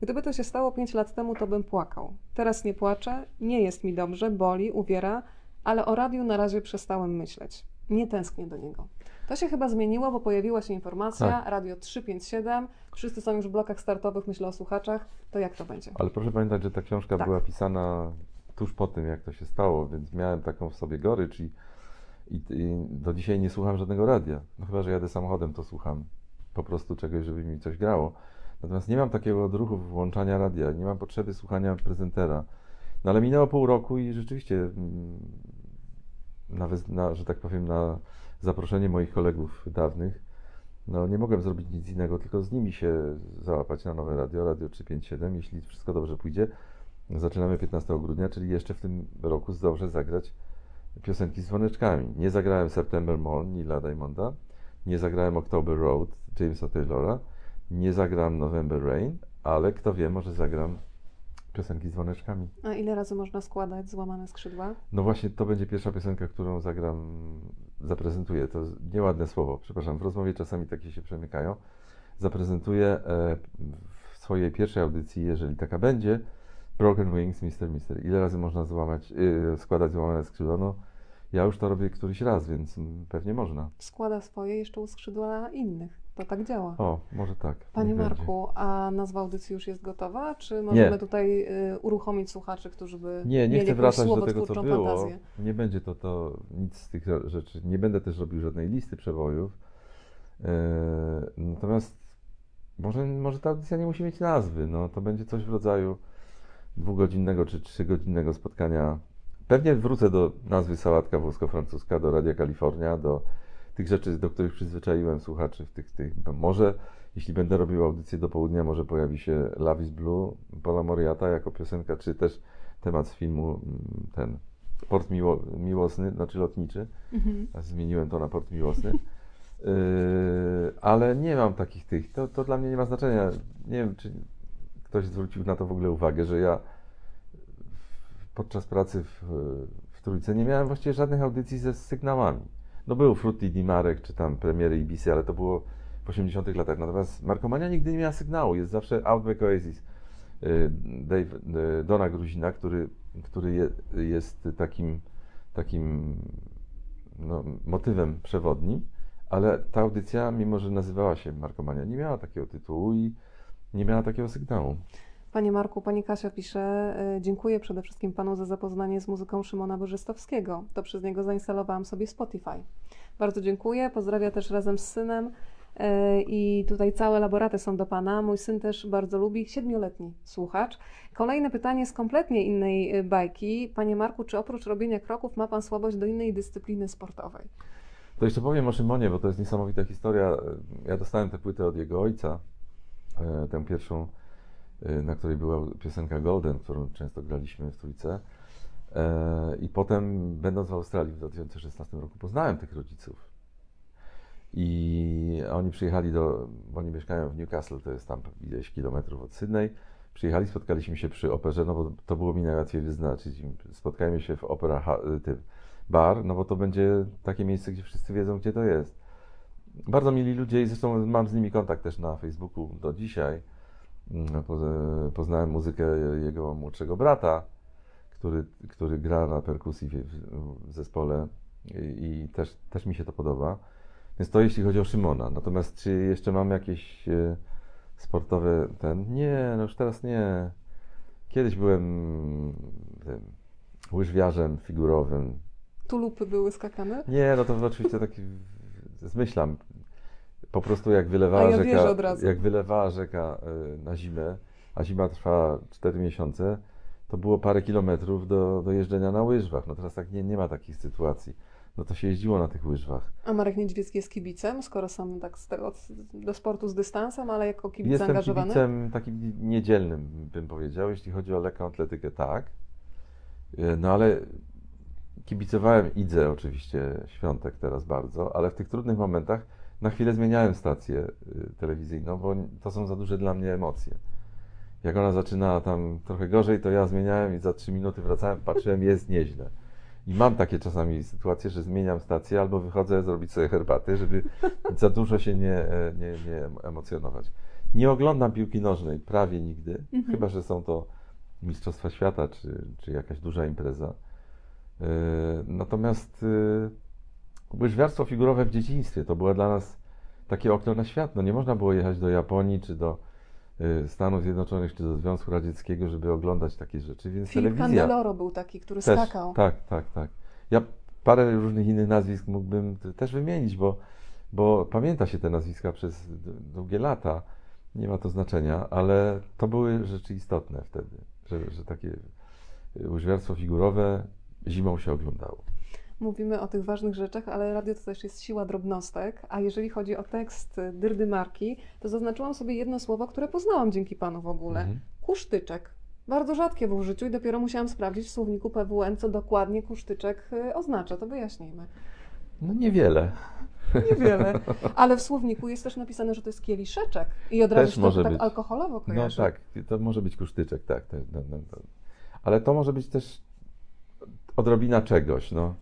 Gdyby to się stało 5 lat temu, to bym płakał. Teraz nie płaczę, nie jest mi dobrze, boli, uwiera, ale o radiu na razie przestałem myśleć. Nie tęsknię do niego. To się chyba zmieniło, bo pojawiła się informacja, Tak. radio 357, wszyscy są już w blokach startowych, myślę o słuchaczach, to jak to będzie? Ale proszę pamiętać, że ta książka Tak. była pisana tuż po tym, jak to się stało, więc miałem taką w sobie gorycz i, i, i do dzisiaj nie słucham żadnego radia. No chyba, że jadę samochodem, to słucham po prostu czegoś, żeby mi coś grało. Natomiast nie mam takiego odruchu włączania radia, nie mam potrzeby słuchania prezentera. No ale minęło pół roku i rzeczywiście, mm, na, że tak powiem, na zaproszenie moich kolegów dawnych, no nie mogłem zrobić nic innego, tylko z nimi się załapać na nowe radio, Radio 357, jeśli wszystko dobrze pójdzie. Zaczynamy 15 grudnia, czyli jeszcze w tym roku zdążę zagrać piosenki z dzwoneczkami. Nie zagrałem September Morn Nila Diamonda, nie zagrałem October Road Jamesa Taylora, nie zagram November Rain, ale kto wie, może zagram piosenki z dzwoneczkami. A ile razy można składać złamane skrzydła? No właśnie, to będzie pierwsza piosenka, którą zagram, zaprezentuję. To nieładne słowo, przepraszam, w rozmowie czasami takie się przemykają. Zaprezentuję e, w swojej pierwszej audycji, jeżeli taka będzie, Broken Wings, Mr. Mister. Ile razy można złamać, y, składać złamane skrzydła? No, ja już to robię któryś raz, więc mm, pewnie można. Składa swoje jeszcze u skrzydła innych. To tak działa. O, może tak. Panie będzie. Marku, a nazwa audycji już jest gotowa? Czy możemy Nie. tutaj y, uruchomić słuchaczy, którzy by Nie, nie chcę wracać do tego, co było. fantazję? Nie będzie to, to nic z tych rzeczy. Nie będę też robił żadnej listy przebojów. E, natomiast może, może ta audycja nie musi mieć nazwy. No, to będzie coś w rodzaju dwugodzinnego czy trzygodzinnego spotkania. Pewnie wrócę do nazwy sałatka włosko-francuska, do Radia Kalifornia, do tych rzeczy, do których przyzwyczaiłem słuchaczy w tych, tych. Może, jeśli będę robił audycję do południa, może pojawi się Love is Blue Paula Moriata jako piosenka, czy też temat z filmu mm, ten Port Miło, Miłosny, znaczy lotniczy. Mhm. Zmieniłem to na Port Miłosny. Yy, ale nie mam takich tych. To, to dla mnie nie ma znaczenia. Nie wiem, czy ktoś zwrócił na to w ogóle uwagę, że ja podczas pracy w, w Trójce nie miałem właściwie żadnych audycji ze sygnałami. No był Frutti di Marek, czy tam premiery Ibisy, ale to było w 80 latach. Natomiast Markomania nigdy nie miała sygnału. Jest zawsze Outback Oasis. Yy, Dave, yy, Dona Gruzina, który, który je, jest takim, takim no, motywem przewodnim, ale ta audycja, mimo że nazywała się Markomania, nie miała takiego tytułu i nie miała takiego sygnału. Panie Marku, pani Kasia pisze, y, dziękuję przede wszystkim panu za zapoznanie z muzyką Szymona Bożystowskiego. To przez niego zainstalowałam sobie Spotify. Bardzo dziękuję, pozdrawia też razem z synem y, i tutaj całe laboraty są do pana. Mój syn też bardzo lubi, siedmioletni słuchacz. Kolejne pytanie z kompletnie innej y, bajki. Panie Marku, czy oprócz robienia kroków ma pan słabość do innej dyscypliny sportowej? To jeszcze powiem o Szymonie, bo to jest niesamowita historia. Ja dostałem tę płytę od jego ojca, e, tę pierwszą, e, na której była piosenka Golden, którą często graliśmy w Trójce. E, I potem, będąc w Australii w 2016 roku, poznałem tych rodziców. I oni przyjechali do, bo oni mieszkają w Newcastle, to jest tam ileś kilometrów od Sydney. Przyjechali, spotkaliśmy się przy operze, no bo to było mi najłatwiej wyznaczyć. Spotkajmy się w Opera Bar, no bo to będzie takie miejsce, gdzie wszyscy wiedzą, gdzie to jest. Bardzo mili ludzie i zresztą mam z nimi kontakt też na Facebooku do dzisiaj. Mm, Poznałem muzykę jego młodszego brata, który, który gra na perkusji w, w zespole i, i też, też mi się to podoba. Więc to jeśli chodzi o Szymona. Natomiast czy jeszcze mam jakieś e, sportowe ten? Nie, no już teraz nie. Kiedyś byłem tym, łyżwiarzem figurowym. Tulupy były skakane? Nie, no to oczywiście taki zmyślam. Po prostu jak wylewała ja rzeka, jak wylewała rzeka y, na zimę, a zima trwa 4 miesiące, to było parę kilometrów do, do jeżdżenia na łyżwach. No teraz tak nie, nie ma takich sytuacji. No to się jeździło na tych łyżwach. A Marek Niedźwiecki jest kibicem, skoro sam tak z tego, do sportu z dystansem, ale jako kibic Jestem zaangażowany? kibicem takim niedzielnym, bym powiedział, jeśli chodzi o lekką atletykę, tak. Y, No ale kibicowałem Idze oczywiście, Świątek teraz bardzo, ale w tych trudnych momentach na chwilę zmieniałem stację y, telewizyjną, bo to są za duże dla mnie emocje. Jak ona zaczyna tam trochę gorzej, to ja zmieniałem i za trzy minuty wracałem, patrzyłem, jest nieźle. I mam takie czasami sytuacje, że zmieniam stację albo wychodzę zrobić sobie herbaty, żeby za dużo się nie, e, nie, nie emocjonować. Nie oglądam piłki nożnej prawie nigdy, Mhm. chyba że są to Mistrzostwa Świata czy, czy jakaś duża impreza. E, Natomiast e, łyżwiarstwo figurowe w dzieciństwie to było dla nas takie okno na świat. No nie można było jechać do Japonii czy do e, Stanów Zjednoczonych czy do Związku Radzieckiego, żeby oglądać takie rzeczy, więc Filip telewizja Candeloro był taki, który też, skakał. tak, tak, tak. Ja parę różnych innych nazwisk mógłbym też wymienić, bo, bo pamięta się te nazwiska przez długie lata. Nie ma to znaczenia, ale to były rzeczy istotne wtedy, że, że takie łyżwiarstwo figurowe zimą się oglądało. Mówimy o tych ważnych rzeczach, ale radio to też jest siła drobnostek. A jeżeli chodzi o tekst y, Dyrdy Marki, to zaznaczyłam sobie jedno słowo, które poznałam dzięki panu w ogóle. Mhm. Kusztyczek. Bardzo rzadkie w użyciu i dopiero musiałam sprawdzić w słowniku PWN, co dokładnie kusztyczek y, oznacza. To wyjaśnijmy. No niewiele. Niewiele. Ale w słowniku jest też napisane, że to jest kieliszeczek. I od razu może tak alkoholowo No kojarzy. tak, to może być kusztyczek, tak. no, no, no. Ale to może być też odrobina czegoś, no.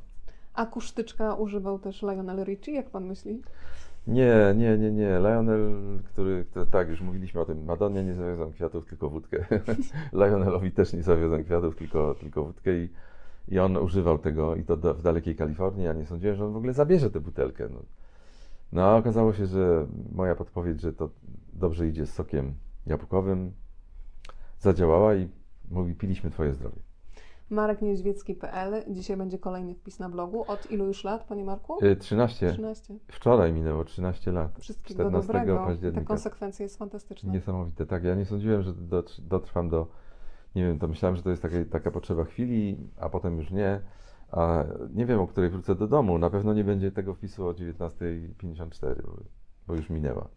A kusztyczka używał też Lionel Richie, jak pan myśli? Nie, nie, nie, nie. Lionel, który, który, tak, już mówiliśmy o tym, Madonnie nie zawiozą kwiatów, tylko wódkę. Lionelowi też nie zawiozą kwiatów, tylko, tylko wódkę i, i on używał tego i to do, w dalekiej Kalifornii. Ja nie sądziłem, że on w ogóle zabierze tę butelkę. No, no a okazało się, że moja podpowiedź, że to dobrze idzie z sokiem jabłkowym, zadziałała i mówi, piliśmy twoje zdrowie. marekniedźwiecki.pl. Dzisiaj będzie kolejny wpis na blogu. Od ilu już lat, panie Marku? Y, 13. 13. Wczoraj minęło 13 lat. Wszystkiego 14 dobrego. Ta października. konsekwencja jest fantastyczna. Niesamowite, tak. Ja nie sądziłem, że dotr- dotrwam do, nie wiem, to myślałem, że to jest taka, taka potrzeba chwili, a potem już nie. A nie wiem, o której wrócę do domu. Na pewno nie będzie tego wpisu o 19.54, bo, bo już minęła.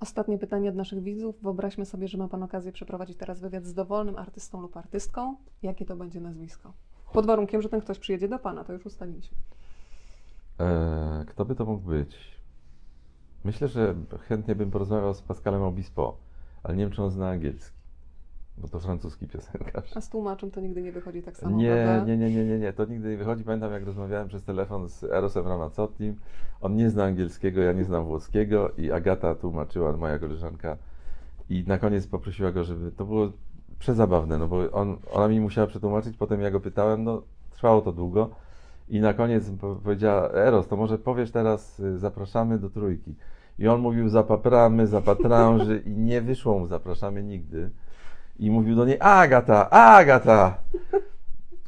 Ostatnie pytanie od naszych widzów. Wyobraźmy sobie, że ma Pan okazję przeprowadzić teraz wywiad z dowolnym artystą lub artystką. Jakie to będzie nazwisko? Pod warunkiem, że ten ktoś przyjedzie do Pana, to już ustaliliśmy. E, kto by to mógł być? Myślę, że chętnie bym porozmawiał z Pascalem Obispo, ale nie wiem, czy on zna angielski, bo to francuski piosenkarz. A z tłumaczem to nigdy nie wychodzi tak samo, Nie, prawda? nie, nie, nie, nie, nie, to nigdy nie wychodzi. Pamiętam, jak rozmawiałem przez telefon z Erosem Ramazzottim. On nie zna angielskiego, ja nie znam włoskiego i Agata tłumaczyła, moja koleżanka. I na koniec poprosiła go, żeby to było przezabawne, no bo on, ona mi musiała przetłumaczyć, potem ja go pytałem, no trwało to długo. I na koniec po- powiedziała, Eros, to może powiesz teraz, y, zapraszamy do trójki. I on mówił, zapapramy, zapatrąży i nie wyszło mu, zapraszamy nigdy. I mówił do niej, Agata, Agata!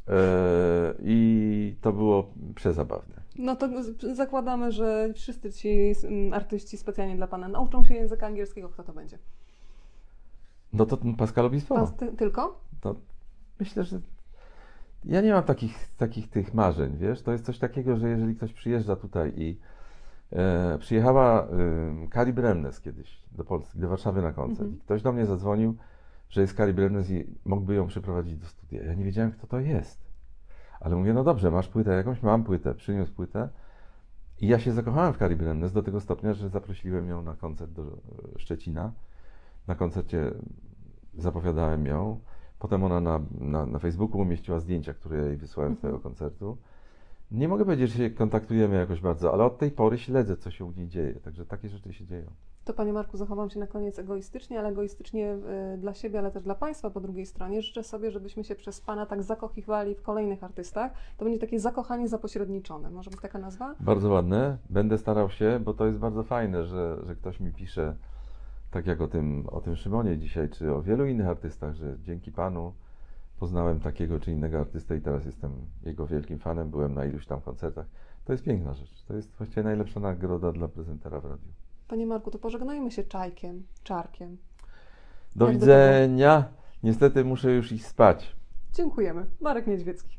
E, I to było przezabawne. No to zakładamy, że wszyscy ci mm, artyści specjalnie dla Pana nauczą się języka angielskiego. Kto to będzie? No to Pascal Obispo. Pan ty, tylko? To myślę, że ja nie mam takich, takich tych marzeń, wiesz? To jest coś takiego, że jeżeli ktoś przyjeżdża tutaj i e, przyjechała e, Kari Bremnes kiedyś do Polski, do Warszawy na koncert. Mhm. Ktoś do mnie zadzwonił, że jest Kari Bremnes i mógłby ją przyprowadzić do studia. Ja nie wiedziałem, kto to jest. Ale mówię, no dobrze, masz płytę jakąś? Mam płytę. Przyniósł płytę. I ja się zakochałem w Kari Bremnes do tego stopnia, że zaprosiłem ją na koncert do Szczecina. Na koncercie zapowiadałem ją. Potem ona na, na, na Facebooku umieściła zdjęcia, które ja jej wysłałem z Mhm. tego koncertu. Nie mogę powiedzieć, że się kontaktujemy jakoś bardzo, ale od tej pory śledzę, co się u niej dzieje. Także takie rzeczy się dzieją. To Panie Marku, zachowam się na koniec egoistycznie, ale egoistycznie y, dla siebie, ale też dla Państwa po drugiej stronie. Życzę sobie, żebyśmy się przez Pana tak zakochiwali w kolejnych artystach. To będzie takie zakochanie zapośredniczone. Może być taka nazwa? Bardzo ładne. Będę starał się, bo to jest bardzo fajne, że, że ktoś mi pisze, tak jak o tym, o tym Szymonie dzisiaj, czy o wielu innych artystach, że dzięki Panu poznałem takiego czy innego artystę i teraz jestem jego wielkim fanem, byłem na iluś tam koncertach. To jest piękna rzecz. To jest właściwie najlepsza nagroda dla prezentera w radiu. Panie Marku, to pożegnajmy się czajkiem, czarkiem. Do Jak do widzenia. Niestety muszę już iść spać. Dziękujemy. Marek Niedźwiecki.